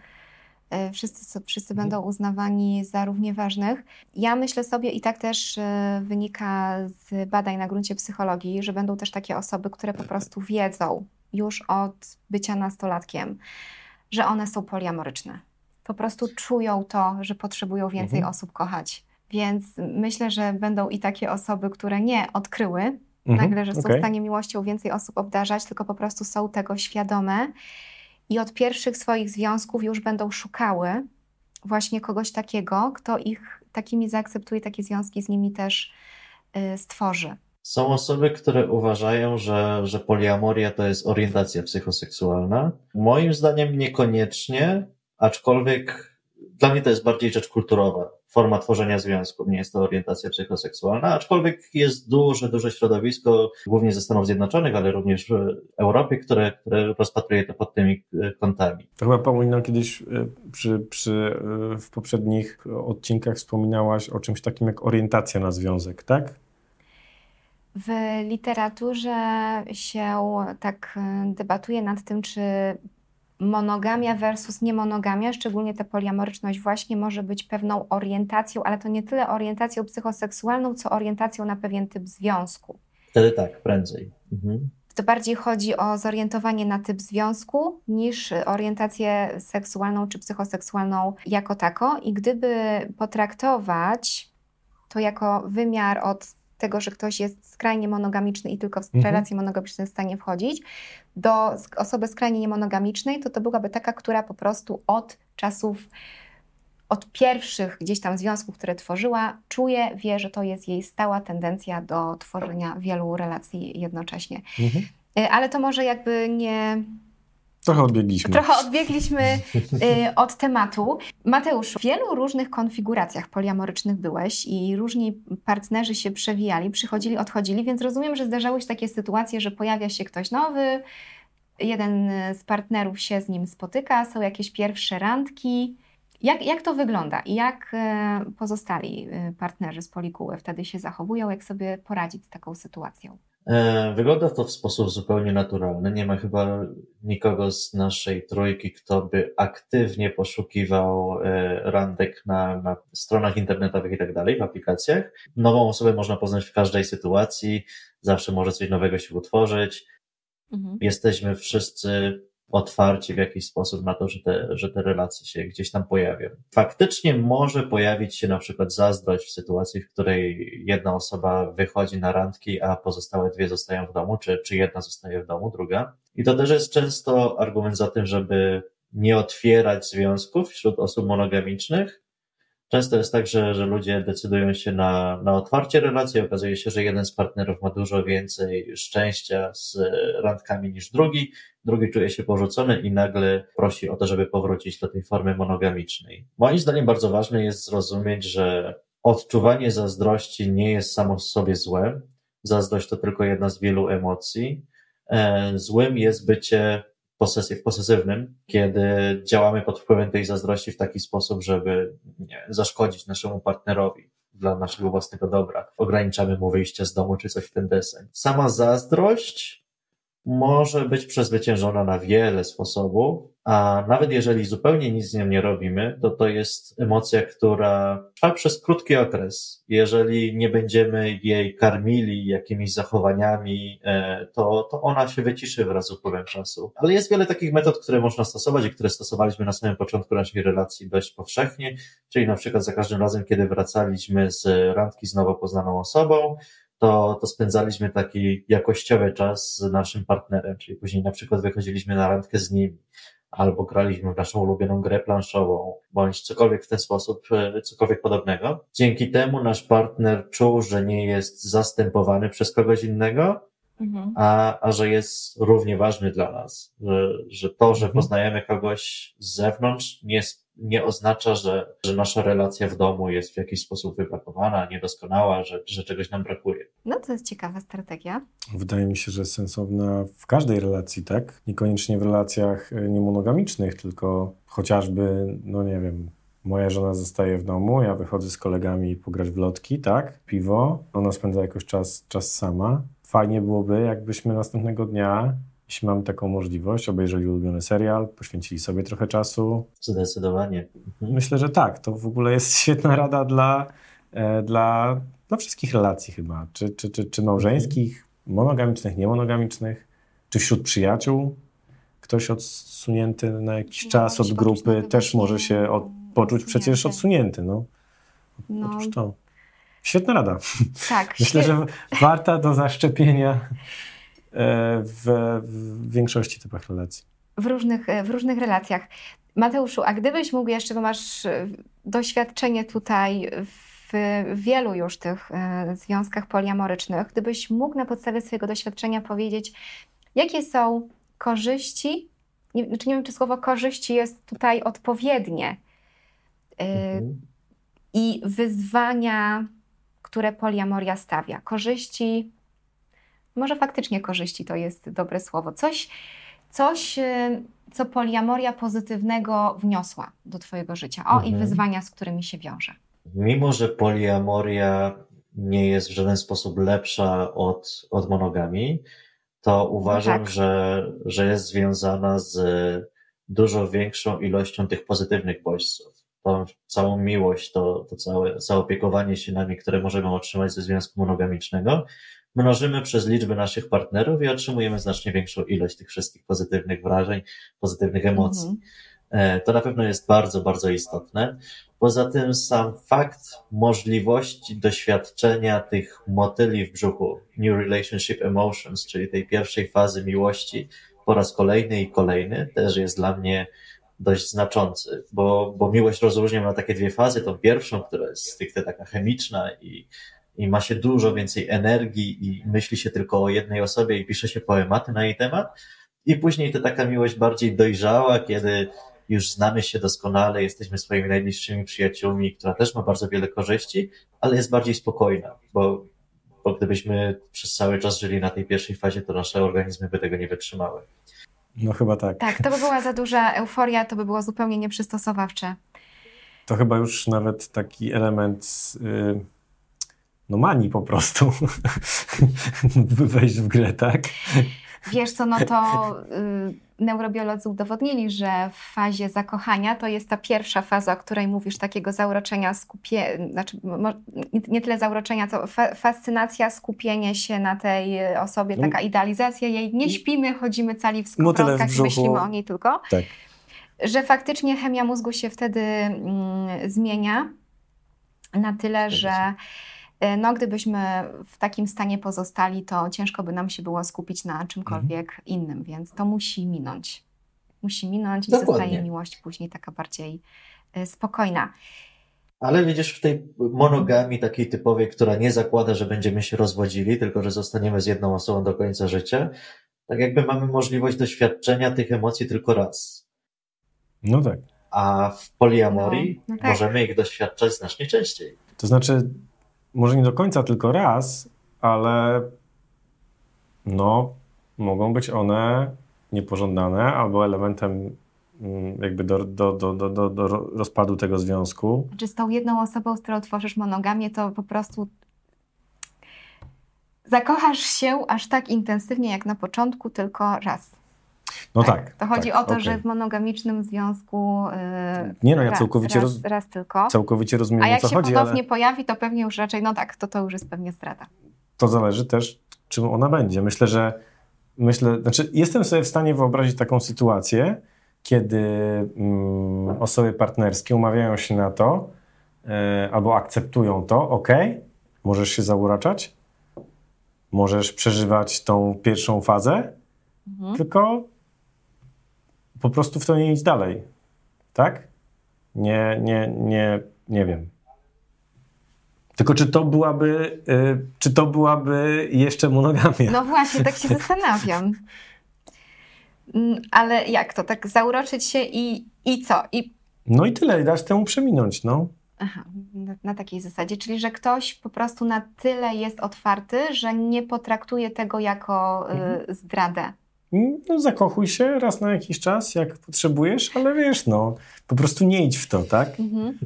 e, wszyscy, wszyscy mhm. będą uznawani za równie ważnych. Ja myślę sobie, i tak też e, wynika z badań na gruncie psychologii, że będą też takie osoby, które po prostu wiedzą, już od bycia nastolatkiem, że one są poliamoryczne. Po prostu czują to, że potrzebują więcej mhm. osób kochać. Więc myślę, że będą i takie osoby, które nie odkryły mhm. nagle, że są okay. w stanie miłością więcej osób obdarzać, tylko po prostu są tego świadome i od pierwszych swoich związków już będą szukały właśnie kogoś takiego, kto ich takimi zaakceptuje, takie związki z nimi też y, stworzy. Są osoby, które uważają, że, że poliamoria to jest orientacja psychoseksualna. Moim zdaniem niekoniecznie, aczkolwiek dla mnie to jest bardziej rzecz kulturowa, forma tworzenia związków, nie jest to orientacja psychoseksualna, aczkolwiek jest duże, duże środowisko, głównie ze Stanów Zjednoczonych, ale również w Europie, które, które rozpatruje to pod tymi e, kątami. To chyba Paulino kiedyś e, przy, przy, e, w poprzednich odcinkach wspominałaś o czymś takim jak orientacja na związek, tak? W literaturze się tak debatuje nad tym, czy monogamia versus niemonogamia, szczególnie ta poliamoryczność właśnie może być pewną orientacją, ale to nie tyle orientacją psychoseksualną, co orientacją na pewien typ związku. Wtedy tak, prędzej. Mhm. To bardziej chodzi o zorientowanie na typ związku niż orientację seksualną czy psychoseksualną jako tako. I gdyby potraktować to jako wymiar od tego, że ktoś jest skrajnie monogamiczny i tylko w mhm. relacje monogamiczne jest w stanie wchodzić, do osoby skrajnie niemonogamicznej, to to byłaby taka, która po prostu od czasów, od pierwszych gdzieś tam związków, które tworzyła, czuje, wie, że to jest jej stała tendencja do tworzenia wielu relacji jednocześnie. Mhm. Y, ale to może jakby nie Trochę odbiegliśmy. Trochę odbiegliśmy y, od tematu. Mateusz, w wielu różnych konfiguracjach poliamorycznych byłeś i różni partnerzy się przewijali, przychodzili, odchodzili, więc rozumiem, że zdarzały się takie sytuacje, że pojawia się ktoś nowy, jeden z partnerów się z nim spotyka, są jakieś pierwsze randki. Jak, jak to wygląda i jak e, pozostali e, partnerzy z Polikuły wtedy się zachowują, jak sobie poradzić z taką sytuacją? E, wygląda to w sposób zupełnie naturalny. Nie ma chyba nikogo z naszej trójki, kto by aktywnie poszukiwał randek na, na stronach internetowych i tak dalej, w aplikacjach. Nową osobę można poznać w każdej sytuacji, zawsze może coś nowego się utworzyć. Mhm. Jesteśmy wszyscy otwarci w jakiś sposób na to, że te, że te relacje się gdzieś tam pojawią. Faktycznie może pojawić się na przykład zazdrość w sytuacji, w której jedna osoba wychodzi na randki, a pozostałe dwie zostają w domu, czy, czy jedna zostaje w domu, druga. I to też jest często argument za tym, żeby nie otwierać związków wśród osób monogamicznych, Często jest tak, że, że ludzie decydują się na, na otwarcie relacji. Okazuje się, że jeden z partnerów ma dużo więcej szczęścia z randkami niż drugi. Drugi czuje się porzucony i nagle prosi o to, żeby powrócić do tej formy monogamicznej. Moim zdaniem bardzo ważne jest zrozumieć, że odczuwanie zazdrości nie jest samo w sobie złe. Zazdrość to tylko jedna z wielu emocji. E, złym jest bycie posesji, posesywnym, kiedy działamy pod wpływem tej zazdrości w taki sposób, żeby nie, zaszkodzić naszemu partnerowi dla naszego własnego dobra. Ograniczamy mu wyjście z domu czy coś w ten deseń. Sama zazdrość może być przezwyciężona na wiele sposobów, a nawet jeżeli zupełnie nic z nią nie robimy, to to jest emocja, która trwa przez krótki okres. Jeżeli nie będziemy jej karmili jakimiś zachowaniami, e, to, to ona się wyciszy wraz z upływem czasu. Ale jest wiele takich metod, które można stosować i które stosowaliśmy na samym początku naszej relacji dość powszechnie, czyli na przykład za każdym razem, kiedy wracaliśmy z randki z nowo poznaną osobą, to, to spędzaliśmy taki jakościowy czas z naszym partnerem, czyli później na przykład wychodziliśmy na randkę z nim, albo graliśmy w naszą ulubioną grę planszową, bądź cokolwiek w ten sposób, e, cokolwiek podobnego. Dzięki temu nasz partner czuł, że nie jest zastępowany przez kogoś innego, mhm. a, a że jest równie ważny dla nas, że, że to, że mhm. poznajemy kogoś z zewnątrz, nie nie oznacza, że, że nasza relacja w domu jest w jakiś sposób wybrakowana, niedoskonała, że, że czegoś nam brakuje. No to jest ciekawa strategia. Wydaje mi się, że jest sensowna w każdej relacji, tak? Niekoniecznie w relacjach e, niemonogamicznych, tylko chociażby, no nie wiem, moja żona zostaje w domu, ja wychodzę z kolegami pograć w lotki, tak? Piwo, ona spędza jakoś czas, czas sama. Fajnie byłoby, jakbyśmy następnego dnia jeśli mamy taką możliwość, obejrzeli ulubiony serial, poświęcili sobie trochę czasu. Zdecydowanie. Myślę, że tak. To w ogóle jest (laughs) świetna rada dla, e, dla, dla wszystkich relacji chyba. Czy, czy, czy, czy małżeńskich, monogamicznych, niemonogamicznych, czy wśród przyjaciół. Ktoś odsunięty na jakiś no, czas od grupy też może się od, poczuć przecież odsunięty. No. no. Otóż to. Świetna rada. Tak. (laughs) Myślę, że warta do zaszczepienia w, w większości typach relacji. W różnych, e, w różnych relacjach. Mateuszu, a gdybyś mógł jeszcze, bo masz e, doświadczenie tutaj w wielu już tych związkach poliamorycznych, gdybyś mógł na podstawie swojego doświadczenia powiedzieć, jakie są korzyści, nie, znaczy nie wiem, czy słowo korzyści jest tutaj odpowiednie, mhm. i wyzwania, które poliamoria stawia. Korzyści, może faktycznie korzyści to jest dobre słowo. Coś, coś co poliamoria pozytywnego wniosła do Twojego życia. O, mhm. i wyzwania, z którymi się wiąże. Mimo, że poliamoria nie jest w żaden sposób lepsza od, od monogami, to uważam, no tak. że, że jest związana z dużo większą ilością tych pozytywnych bodźców. Tą całą miłość, to, to całe zaopiekowanie się nami, które możemy otrzymać ze związku monogamicznego, mnożymy przez liczbę naszych partnerów i otrzymujemy znacznie większą ilość tych wszystkich pozytywnych wrażeń, pozytywnych emocji. Mhm. To na pewno jest bardzo, bardzo istotne. Poza tym sam fakt możliwości doświadczenia tych motyli w brzuchu, New Relationship Emotions, czyli tej pierwszej fazy miłości po raz kolejny i kolejny, też jest dla mnie dość znaczący, bo, bo miłość rozróżniam na takie dwie fazy. Tą pierwszą, która jest stricte taka chemiczna i, i ma się dużo więcej energii i myśli się tylko o jednej osobie i pisze się poematy na jej temat. I później to taka miłość bardziej dojrzała, kiedy już znamy się doskonale, jesteśmy swoimi najbliższymi przyjaciółmi, która też ma bardzo wiele korzyści, ale jest bardziej spokojna, bo, bo gdybyśmy przez cały czas żyli na tej pierwszej fazie, to nasze organizmy by tego nie wytrzymały. No chyba tak. Tak, to by była za duża euforia, to by było zupełnie nieprzystosowawcze. To chyba już nawet taki element yy, no manii po prostu (laughs) wejść w grę, tak? Wiesz co, no to y, neurobiolodzy udowodnili, że w fazie zakochania to jest ta pierwsza faza, o której mówisz, takiego zauroczenia, skupie, znaczy nie tyle zauroczenia, co fa fascynacja, skupienie się na tej osobie, no. taka idealizacja jej. Nie śpimy, chodzimy cali w skowronkach i myślimy o niej tylko. Tak. Że faktycznie chemia mózgu się wtedy mm, zmienia na tyle, że no, gdybyśmy w takim stanie pozostali, to ciężko by nam się było skupić na czymkolwiek mhm. innym, więc to musi minąć. Musi minąć i Dokładnie. zostaje miłość później taka bardziej e, spokojna. Ale widzisz, w tej monogami takiej typowej, która nie zakłada, że będziemy się rozwodzili, tylko że zostaniemy z jedną osobą do końca życia, tak jakby mamy możliwość doświadczenia tych emocji tylko raz. No tak. A w poliamorii no, no tak. możemy ich doświadczać znacznie częściej. To znaczy, może nie do końca tylko raz, ale no, mogą być one niepożądane albo elementem mm, jakby do, do, do, do, do rozpadu tego związku. Czy z tą jedną osobą, z którą tworzysz monogamię, to po prostu zakochasz się aż tak intensywnie jak na początku, tylko raz. No tak. tak to chodzi tak, o to, okay. że w monogamicznym związku. Yy, nie no, ja całkowicie, raz, roz, raz tylko. całkowicie rozumiem, A jak co się chodzi. ponownie ale... pojawi, to pewnie już raczej, no tak, to to już jest pewnie strata. To zależy też, czym ona będzie. Myślę, że myślę, znaczy jestem sobie w stanie wyobrazić taką sytuację, kiedy mm, osoby partnerskie umawiają się na to, yy, albo akceptują to, ok, możesz się zauraczać, możesz przeżywać tą pierwszą fazę, mhm. tylko po prostu w to nie idź dalej. Tak? Nie, nie, nie, nie wiem. Tylko czy to byłaby, y, czy to byłaby jeszcze monogamia? No właśnie, tak się (laughs) zastanawiam. Mm, ale jak to? Tak zauroczyć się i, i co? I... No i tyle, dać temu przeminąć, no. Aha, na, na, takiej zasadzie, czyli że ktoś po prostu na tyle jest otwarty, że nie potraktuje tego jako y, mhm. zdradę no, zakochuj się raz na jakiś czas, jak potrzebujesz, ale wiesz, no, po prostu nie idź w to, tak? Mhm.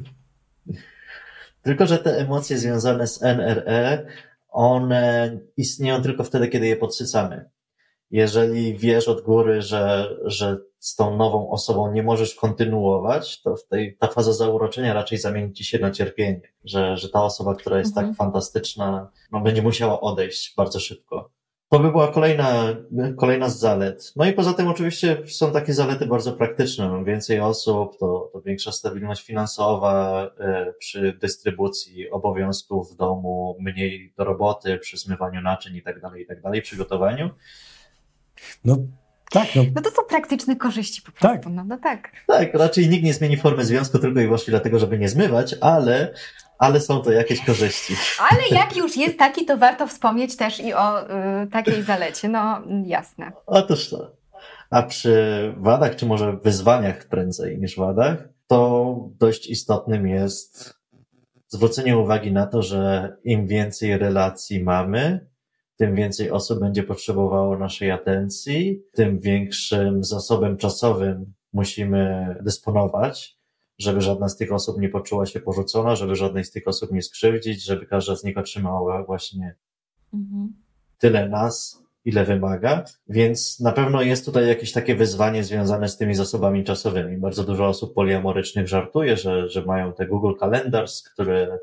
Tylko, że te emocje związane z NRE, one istnieją tylko wtedy, kiedy je podsycamy. Jeżeli wiesz od góry, że, że z tą nową osobą nie możesz kontynuować, to w tej, ta faza zauroczenia raczej zamieni ci się na cierpienie, że, że ta osoba, która jest tak mhm. tak fantastyczna, no, będzie musiała odejść bardzo szybko. To by była kolejna, kolejna z zalet. No i poza tym oczywiście są takie zalety bardzo praktyczne. Więcej osób, to, to większa stabilność finansowa e, przy dystrybucji obowiązków w domu, mniej do roboty przy zmywaniu naczyń i tak dalej, i tak dalej, przygotowaniu. No tak, no. no to są praktyczne korzyści po prostu. Tak. No, no tak. Tak, raczej nikt nie zmieni formy związku tylko i wyłącznie dlatego, żeby nie zmywać, ale ale są to jakieś korzyści. Ale jak już jest taki, to warto wspomnieć też i o y, takiej zalecie. No jasne. Otóż to. A przy wadach, czy może wyzwaniach prędzej niż wadach, to dość istotnym jest zwrócenie uwagi na to, że im więcej relacji mamy, tym więcej osób będzie potrzebowało naszej atencji, tym większym zasobem czasowym musimy dysponować, żeby żadna z tych osób nie poczuła się porzucona, żeby żadnej z tych osób nie skrzywdzić, żeby każda z nich otrzymała właśnie mhm. tyle nas, ile wymaga, więc na pewno jest tutaj jakieś takie wyzwanie związane z tymi zasobami czasowymi. Bardzo dużo osób poliamorycznych żartuje, że, że mają te Google Calendars, które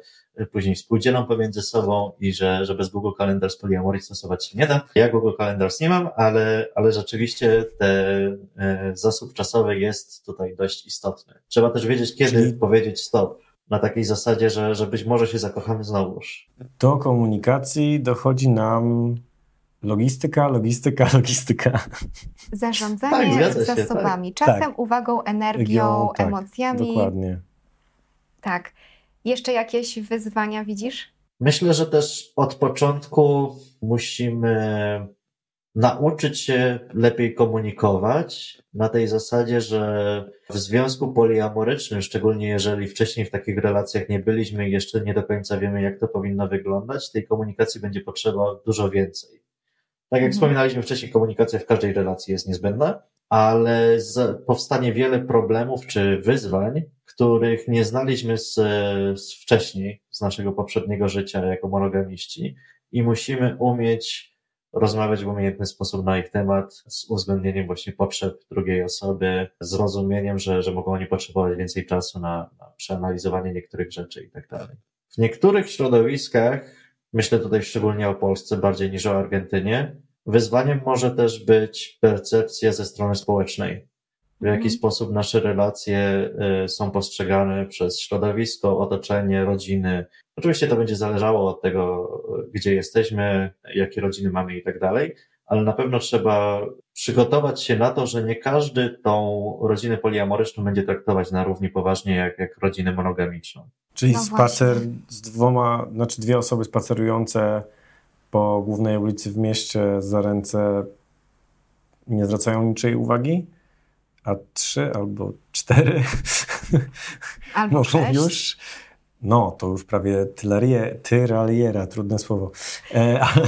później współdzielą pomiędzy sobą i że, że bez Google Calendars poliamorii stosować się nie da. Ja Google Calendars nie mam, ale, ale rzeczywiście ten e, zasób czasowy jest tutaj dość istotny. Trzeba też wiedzieć, kiedy Czyli... powiedzieć stop na takiej zasadzie, że, że być może się zakochamy znowuż. Do komunikacji dochodzi nam Logistyka, logistyka, (laughs) logistyka. Zarządzanie tak, zasobami, tak. czasem, tak. uwagą, energią, tak, emocjami. Dokładnie. Tak. Jeszcze jakieś wyzwania widzisz? Myślę, że też od początku musimy nauczyć się lepiej komunikować na tej zasadzie, że w związku poliamorycznym, szczególnie jeżeli wcześniej w takich relacjach nie byliśmy i jeszcze nie do końca wiemy, jak to powinno wyglądać, tej komunikacji będzie potrzeba dużo więcej. Tak jak mhm. wspominaliśmy wcześniej, komunikacja w każdej relacji jest niezbędna, ale powstanie wiele problemów czy wyzwań, których nie znaliśmy z, z wcześniej, z naszego poprzedniego życia jako monogamiści i musimy umieć rozmawiać w umiejętny sposób na ich temat, z uwzględnieniem właśnie potrzeb drugiej osoby, z rozumieniem, że, że mogą oni potrzebować więcej czasu na, na przeanalizowanie niektórych rzeczy i tak dalej. W niektórych środowiskach Myślę tutaj szczególnie o Polsce bardziej niż o Argentynie. Wyzwaniem może też być percepcja ze strony społecznej. W jaki mhm. sposób nasze relacje y, są postrzegane przez środowisko, otoczenie, rodziny. Oczywiście to będzie zależało od tego, gdzie jesteśmy, jakie rodziny mamy i tak dalej, ale na pewno trzeba przygotować się na to, że nie każdy tą rodzinę poliamoryczną będzie traktować na równi poważnie jak, jak rodzinę monogamiczną. Czyli no spacer z dwoma, znaczy dwie osoby spacerujące po głównej ulicy w mieście za ręce nie zwracają niczej uwagi, a trzy albo cztery? Albo (laughs) mogą już no, to już prawie tylerie, tyraliera, trudne słowo. E, (laughs) ale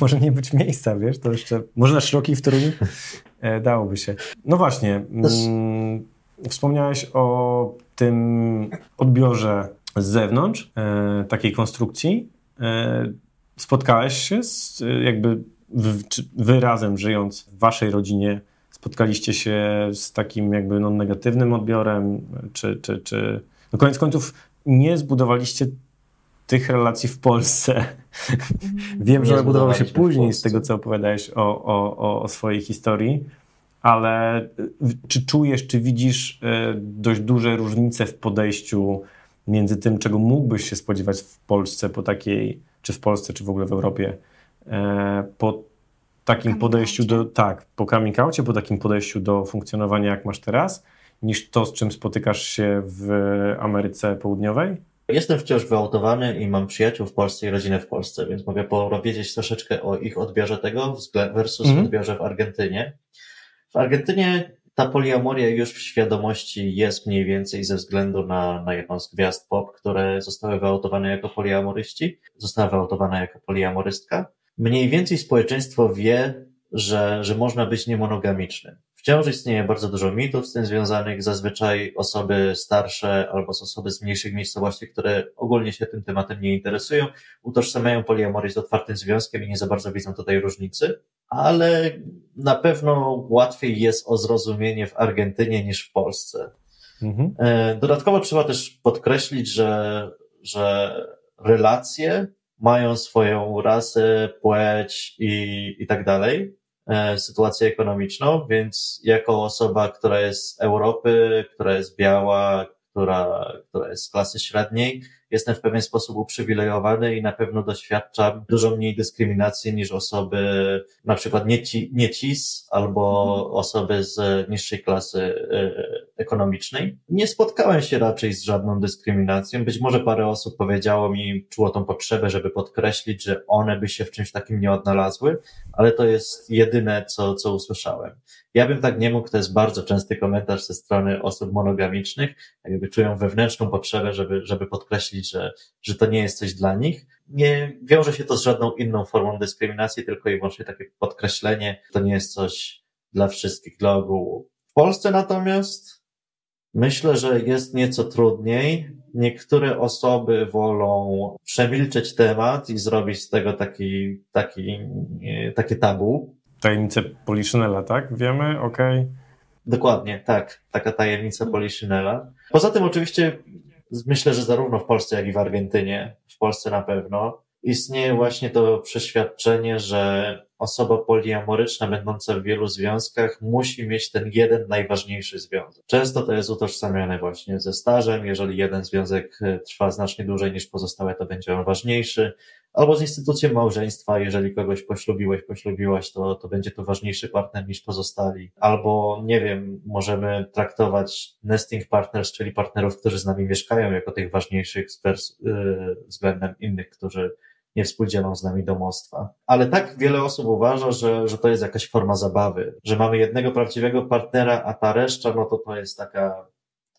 może nie być miejsca, wiesz, to jeszcze, może na szerokiej w Toruniu e, dałoby się. No właśnie, mm, wspomniałeś o tym odbiorze z zewnątrz, e, takiej konstrukcji. E, spotkałeś się z, jakby w, wy razem żyjąc w waszej rodzinie, spotkaliście się z takim jakby no, negatywnym odbiorem, czy, czy, czy no koniec końców nie zbudowaliście tych relacji w Polsce. Mhm. Wiem, że budowały się później z tego, co opowiadałeś o, o, o swojej historii, ale czy czujesz, czy widzisz e, dość duże różnice w podejściu między tym, czego mógłbyś się spodziewać w Polsce po takiej, czy w Polsce, czy w ogóle w Europie, e, po takim podejściu do, tak, po kamikaucie, po takim podejściu do funkcjonowania, jak masz teraz, niż to, z czym spotykasz się w Ameryce Południowej? Jestem wciąż wyautowany i mam przyjaciół w Polsce i rodzinę w Polsce, więc mogę powiedzieć troszeczkę o ich odbiorze tego versus mm. odbiorze w Argentynie. W Argentynie ta poliamoria już w świadomości jest mniej więcej ze względu na, na jedną z gwiazd pop, które zostały wyautowane jako poliamoryści. Została wyautowana jako poliamorystka. Mniej więcej społeczeństwo wie, że, że można być niemonogamicznym. Wciąż istnieje bardzo dużo mitów z tym związanych. Zazwyczaj osoby starsze albo osoby z mniejszych miejscowości, które ogólnie się tym tematem nie interesują, utożsamiają poliamorię z otwartym związkiem i nie za bardzo widzą tutaj różnicy. Ale na pewno łatwiej jest o zrozumienie w Argentynie niż w Polsce. Mhm. E, dodatkowo trzeba też podkreślić, że, że relacje mają swoją rasę, płeć i, i tak dalej sytuację ekonomiczną, więc jako osoba, która jest z Europy, która jest biała, która, która jest z klasy średniej, jestem w pewien sposób uprzywilejowany i na pewno doświadczam dużo mniej dyskryminacji niż osoby na przykład nie, ci, nie CIS albo mhm. osoby z niższej klasy y, ekonomicznej. Nie spotkałem się raczej z żadną dyskryminacją. Być może parę osób powiedziało mi, czuło tą potrzebę, żeby podkreślić, że one by się w czymś takim nie odnalazły, ale to jest jedyne, co, co usłyszałem. Ja bym tak nie mógł, to jest bardzo częsty komentarz ze strony osób monogamicznych, jakby czują wewnętrzną potrzebę, żeby, żeby podkreślić, że, że to nie jest coś dla nich. Nie wiąże się to z żadną inną formą dyskryminacji, tylko i wyłącznie takie podkreślenie, to nie jest coś dla wszystkich, dla ogółu. W Polsce natomiast myślę, że jest nieco trudniej. Niektóre osoby wolą przemilczeć temat i zrobić z tego taki, taki, takie tabu, Tajemnicę Poliszynela, tak? Wiemy? Okej. Dokładnie, tak. Taka tajemnica Poliszynela. Poza tym oczywiście myślę, że zarówno w Polsce, jak i w Argentynie, w Polsce na pewno, istnieje właśnie to przeświadczenie, że osoba poliamoryczna, będąca w wielu związkach, musi mieć ten jeden najważniejszy związek. Często to jest utożsamiane właśnie ze stażem. Jeżeli jeden związek trwa znacznie dłużej niż pozostałe, to będzie on ważniejszy albo z instytucją małżeństwa, jeżeli kogoś poślubiłeś, poślubiłaś, to, to będzie to ważniejszy partner niż pozostali. Albo, nie wiem, możemy traktować nesting partners, czyli partnerów, którzy z nami mieszkają, jako tych ważniejszych yy, względem innych, którzy nie współdzielą z nami domostwa. Ale tak wiele osób uważa, że, że to jest jakaś forma zabawy, że mamy jednego prawdziwego partnera, a ta reszta, no to to jest taka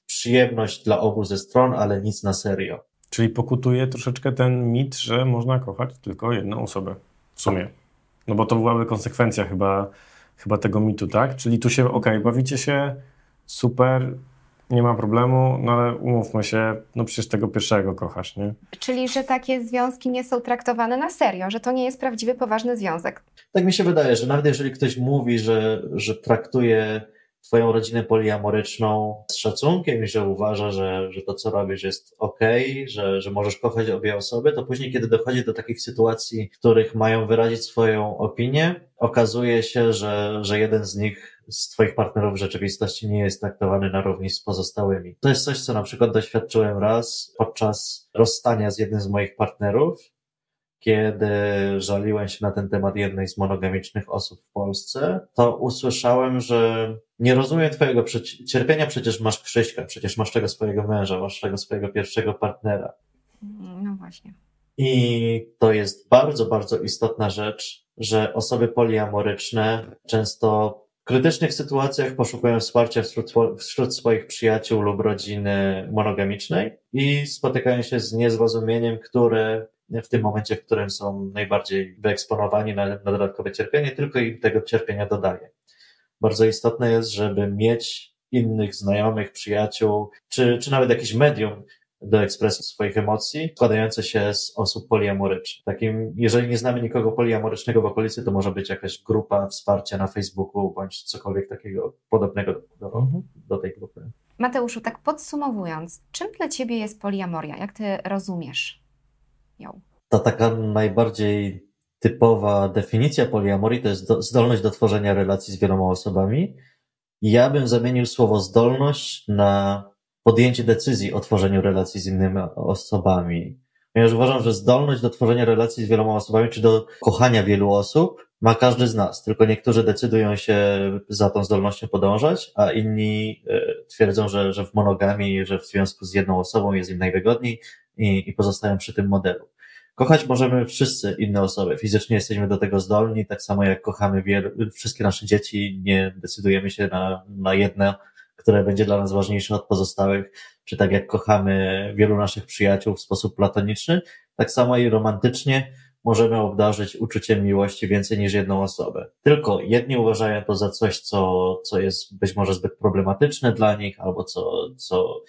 przyjemność dla obu ze stron, ale nic na serio. Czyli pokutuje troszeczkę ten mit, że można kochać tylko jedną osobę w sumie. No bo to byłaby konsekwencja chyba, chyba tego mitu, tak? Czyli tu się, okej, okay, bawicie się, super, nie ma problemu, no ale umówmy się, no przecież tego pierwszego kochasz, nie? Czyli, że takie związki nie są traktowane na serio, że to nie jest prawdziwy, poważny związek. Tak mi się wydaje, że nawet jeżeli ktoś mówi, że, że traktuje twoją rodzinę poliamoryczną z szacunkiem i że uważa, że, że to, co robisz jest okej, że, że możesz kochać obie osoby, to później, kiedy dochodzi do takich sytuacji, w których mają wyrazić swoją opinię, okazuje się, że, że jeden z nich z Twoich partnerów w rzeczywistości nie jest traktowany na równi z pozostałymi. To jest coś, co na przykład doświadczyłem raz podczas rozstania z jednym z moich partnerów kiedy żaliłem się na ten temat jednej z monogamicznych osób w Polsce, to usłyszałem, że nie rozumiem twojego cierpienia, przecież masz Krzyśka, przecież masz tego swojego męża, masz tego swojego pierwszego partnera. No właśnie. I to jest bardzo, bardzo istotna rzecz, że osoby poliamoryczne często w krytycznych sytuacjach poszukują wsparcia wśród, wśród swoich przyjaciół lub rodziny monogamicznej i spotykają się z niezrozumieniem, które w tym momencie, w którym są najbardziej wyeksponowani na, na dodatkowe cierpienie, tylko im tego cierpienia dodaje. Bardzo istotne jest, żeby mieć innych znajomych, przyjaciół, czy, czy nawet jakiś medium do ekspresji swoich emocji, składające się z osób poliamorycznych. Takim, jeżeli nie znamy nikogo poliamorycznego w okolicy, to może być jakaś grupa wsparcia na Facebooku, bądź cokolwiek takiego podobnego do, mhm. do tej grupy. Mateuszu, tak podsumowując, czym dla Ciebie jest poliamoria? Jak Ty rozumiesz Ta taka najbardziej typowa definicja poliamorii to jest do, zdolność do tworzenia relacji z wieloma osobami. Ja bym zamienił słowo zdolność na podjęcie decyzji o tworzeniu relacji z innymi osobami. Ponieważ uważam, że zdolność do tworzenia relacji z wieloma osobami, czy do kochania wielu osób, ma każdy z nas. Tylko niektórzy decydują się za tą zdolnością podążać, a inni e, twierdzą, że, że w monogamii, że w związku z jedną osobą jest im najwygodniej i, i pozostają przy tym modelu. Kochać możemy wszyscy inne osoby. Fizycznie jesteśmy do tego zdolni, tak samo jak kochamy wiele, wszystkie nasze dzieci, nie decydujemy się na, na jedno, które będzie dla nas ważniejsze od pozostałych, czy tak jak kochamy wielu naszych przyjaciół w sposób platoniczny, tak samo i romantycznie możemy obdarzyć uczuciem miłości więcej niż jedną osobę. Tylko jedni uważają to za coś, co, co jest być może zbyt problematyczne dla nich, albo co, co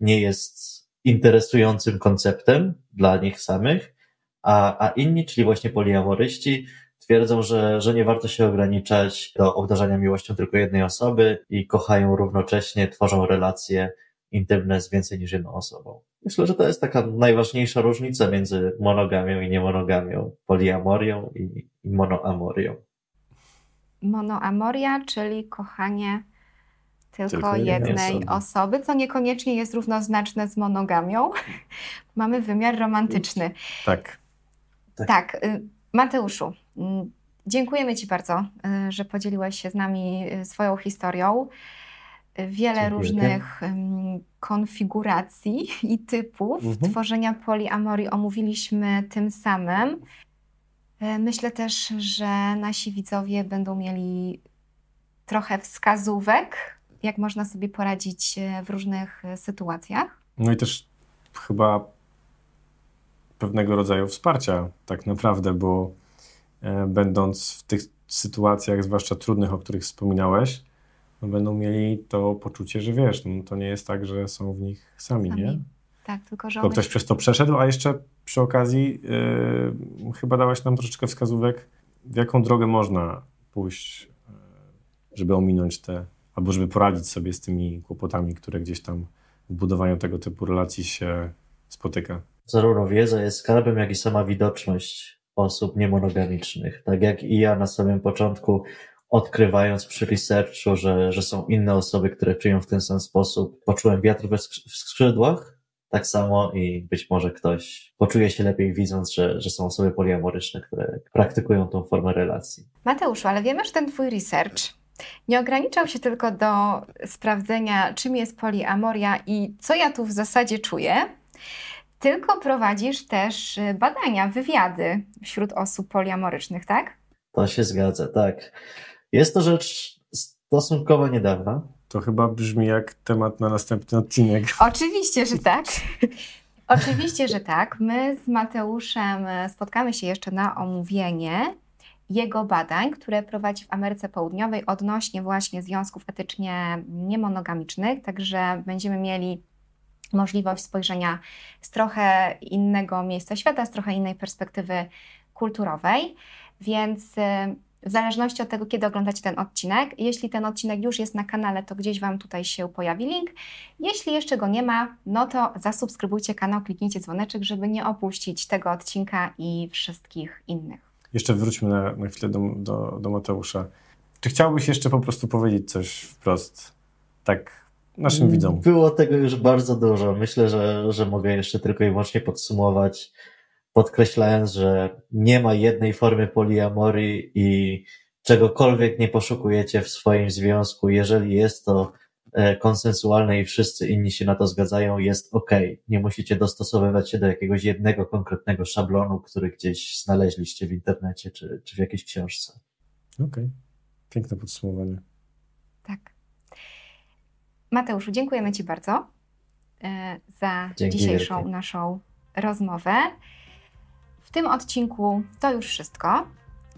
nie jest interesującym konceptem dla nich samych, a, a inni, czyli właśnie poliamoryści, twierdzą, że, że nie warto się ograniczać do obdarzania miłością tylko jednej osoby i kochają równocześnie, tworzą relacje intymne z więcej niż jedną osobą. Myślę, że to jest taka najważniejsza różnica między monogamią i niemonogamią, poliamorią i, i monoamorią. Monoamoria, czyli kochanie tylko, tylko jednej osoby. osoby, co niekoniecznie jest równoznaczne z monogamią. (laughs) Mamy wymiar romantyczny. Tak. Tak. tak. Y, Mateuszu, mm, dziękujemy Ci bardzo, y, że podzieliłeś się z nami y, swoją historią. Wiele Dziękuję. różnych konfiguracji i typów mhm. tworzenia poliamorii omówiliśmy tym samym. Myślę też, że nasi widzowie będą mieli trochę wskazówek, jak można sobie poradzić e, w różnych e, sytuacjach. No i też chyba pewnego rodzaju wsparcia, tak naprawdę, bo e, będąc w tych sytuacjach, zwłaszcza trudnych, o których wspominałeś, no będą mieli to poczucie, że wiesz, no to nie jest tak, że są w nich sami, Sami. nie? Tak, tylko że Tylko ktoś przez to przeszedł, a jeszcze przy okazji yy, chyba dałaś nam troszeczkę wskazówek, w jaką drogę można pójść, żeby ominąć te, albo żeby poradzić sobie z tymi kłopotami, które gdzieś tam w budowaniu tego typu relacji się spotyka. Zarówno wiedza jest skarbem, jak i sama widoczność osób niemonogamicznych. Tak jak i ja na samym początku, odkrywając przy researchu, że, że są inne osoby, które czują w ten sam sposób, poczułem wiatr we skrzy- w skrzydłach, tak samo i być może ktoś poczuje się lepiej widząc, że, że są osoby poliamoryczne, które praktykują tą formę relacji. Mateuszu, ale wiemy, że ten Twój research nie ograniczał się tylko do sprawdzenia, czym jest poliamoria i co ja tu w zasadzie czuję, tylko prowadzisz też y, badania, wywiady wśród osób poliamorycznych, tak? To się zgadza, tak. Jest to rzecz stosunkowo niedawna. To chyba brzmi jak temat na następny odcinek. (laughs) Oczywiście, że tak. Oczywiście, że tak. My z Mateuszem e, spotkamy się jeszcze na omówienie jego badań, które prowadzi w Ameryce Południowej odnośnie właśnie związków etycznie niemonogamicznych, także będziemy mieli możliwość spojrzenia z trochę innego miejsca świata, z trochę innej perspektywy kulturowej, więc e, w zależności od tego, kiedy oglądacie ten odcinek, jeśli ten odcinek już jest na kanale, to gdzieś Wam tutaj się pojawi link. Jeśli jeszcze go nie ma, no to zasubskrybujcie kanał, kliknijcie dzwoneczek, żeby nie opuścić tego odcinka i wszystkich innych. Jeszcze wróćmy na, na chwilę do, do, do Mateusza. Czy chciałbyś jeszcze po prostu powiedzieć coś wprost, tak naszym widzom? Było tego już bardzo dużo. Myślę, że, że mogę jeszcze tylko i wyłącznie podsumować, podkreślając, że nie ma jednej formy poliamorii i czegokolwiek nie poszukujecie w swoim związku. Jeżeli jest to konsensualne i wszyscy inni się na to zgadzają, jest ok. Nie musicie dostosowywać się do jakiegoś jednego konkretnego szablonu, który gdzieś znaleźliście w internecie czy, czy w jakiejś książce. Okej, piękne podsumowanie. Tak. Mateuszu, dziękujemy Ci bardzo e, za Dzięki dzisiejszą wielkie. naszą rozmowę. W tym odcinku to już wszystko.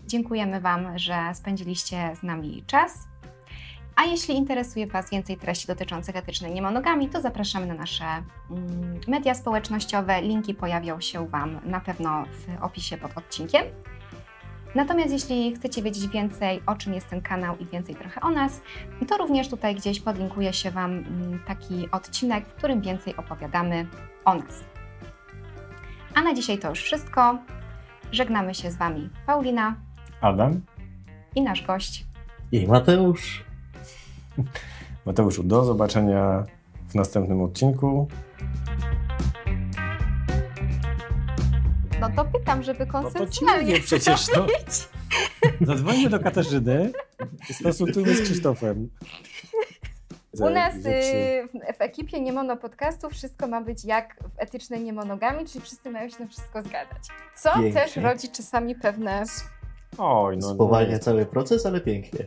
Dziękujemy Wam, że spędziliście z nami czas. A jeśli interesuje Was więcej treści dotyczących etycznej niemonogami, to zapraszamy na nasze mm, media społecznościowe. Linki pojawią się Wam na pewno w opisie pod odcinkiem. Natomiast jeśli chcecie wiedzieć więcej, o czym jest ten kanał i więcej trochę o nas, to również tutaj gdzieś podlinkuje się Wam mm, taki odcinek, w którym więcej opowiadamy o nas. A na dzisiaj to już wszystko. Żegnamy się z Wami Paulina Adam, i nasz gość. I Mateusz. Mateuszu, do zobaczenia w następnym odcinku. No to pytam, żeby No to ci konsensualnie przecież, no. powiedzieć. Zadzwońmy do Katarzyny i skonsultujmy z Krzysztofem. U nas y, w, w ekipie Niemono Podcastu wszystko ma być jak w etycznej niemonogami, czyli wszyscy mają się na wszystko zgadzać. Co Pięknie. też rodzi czasami pewne Oj, no. Spowalnia nie. cały proces, ale pięknie.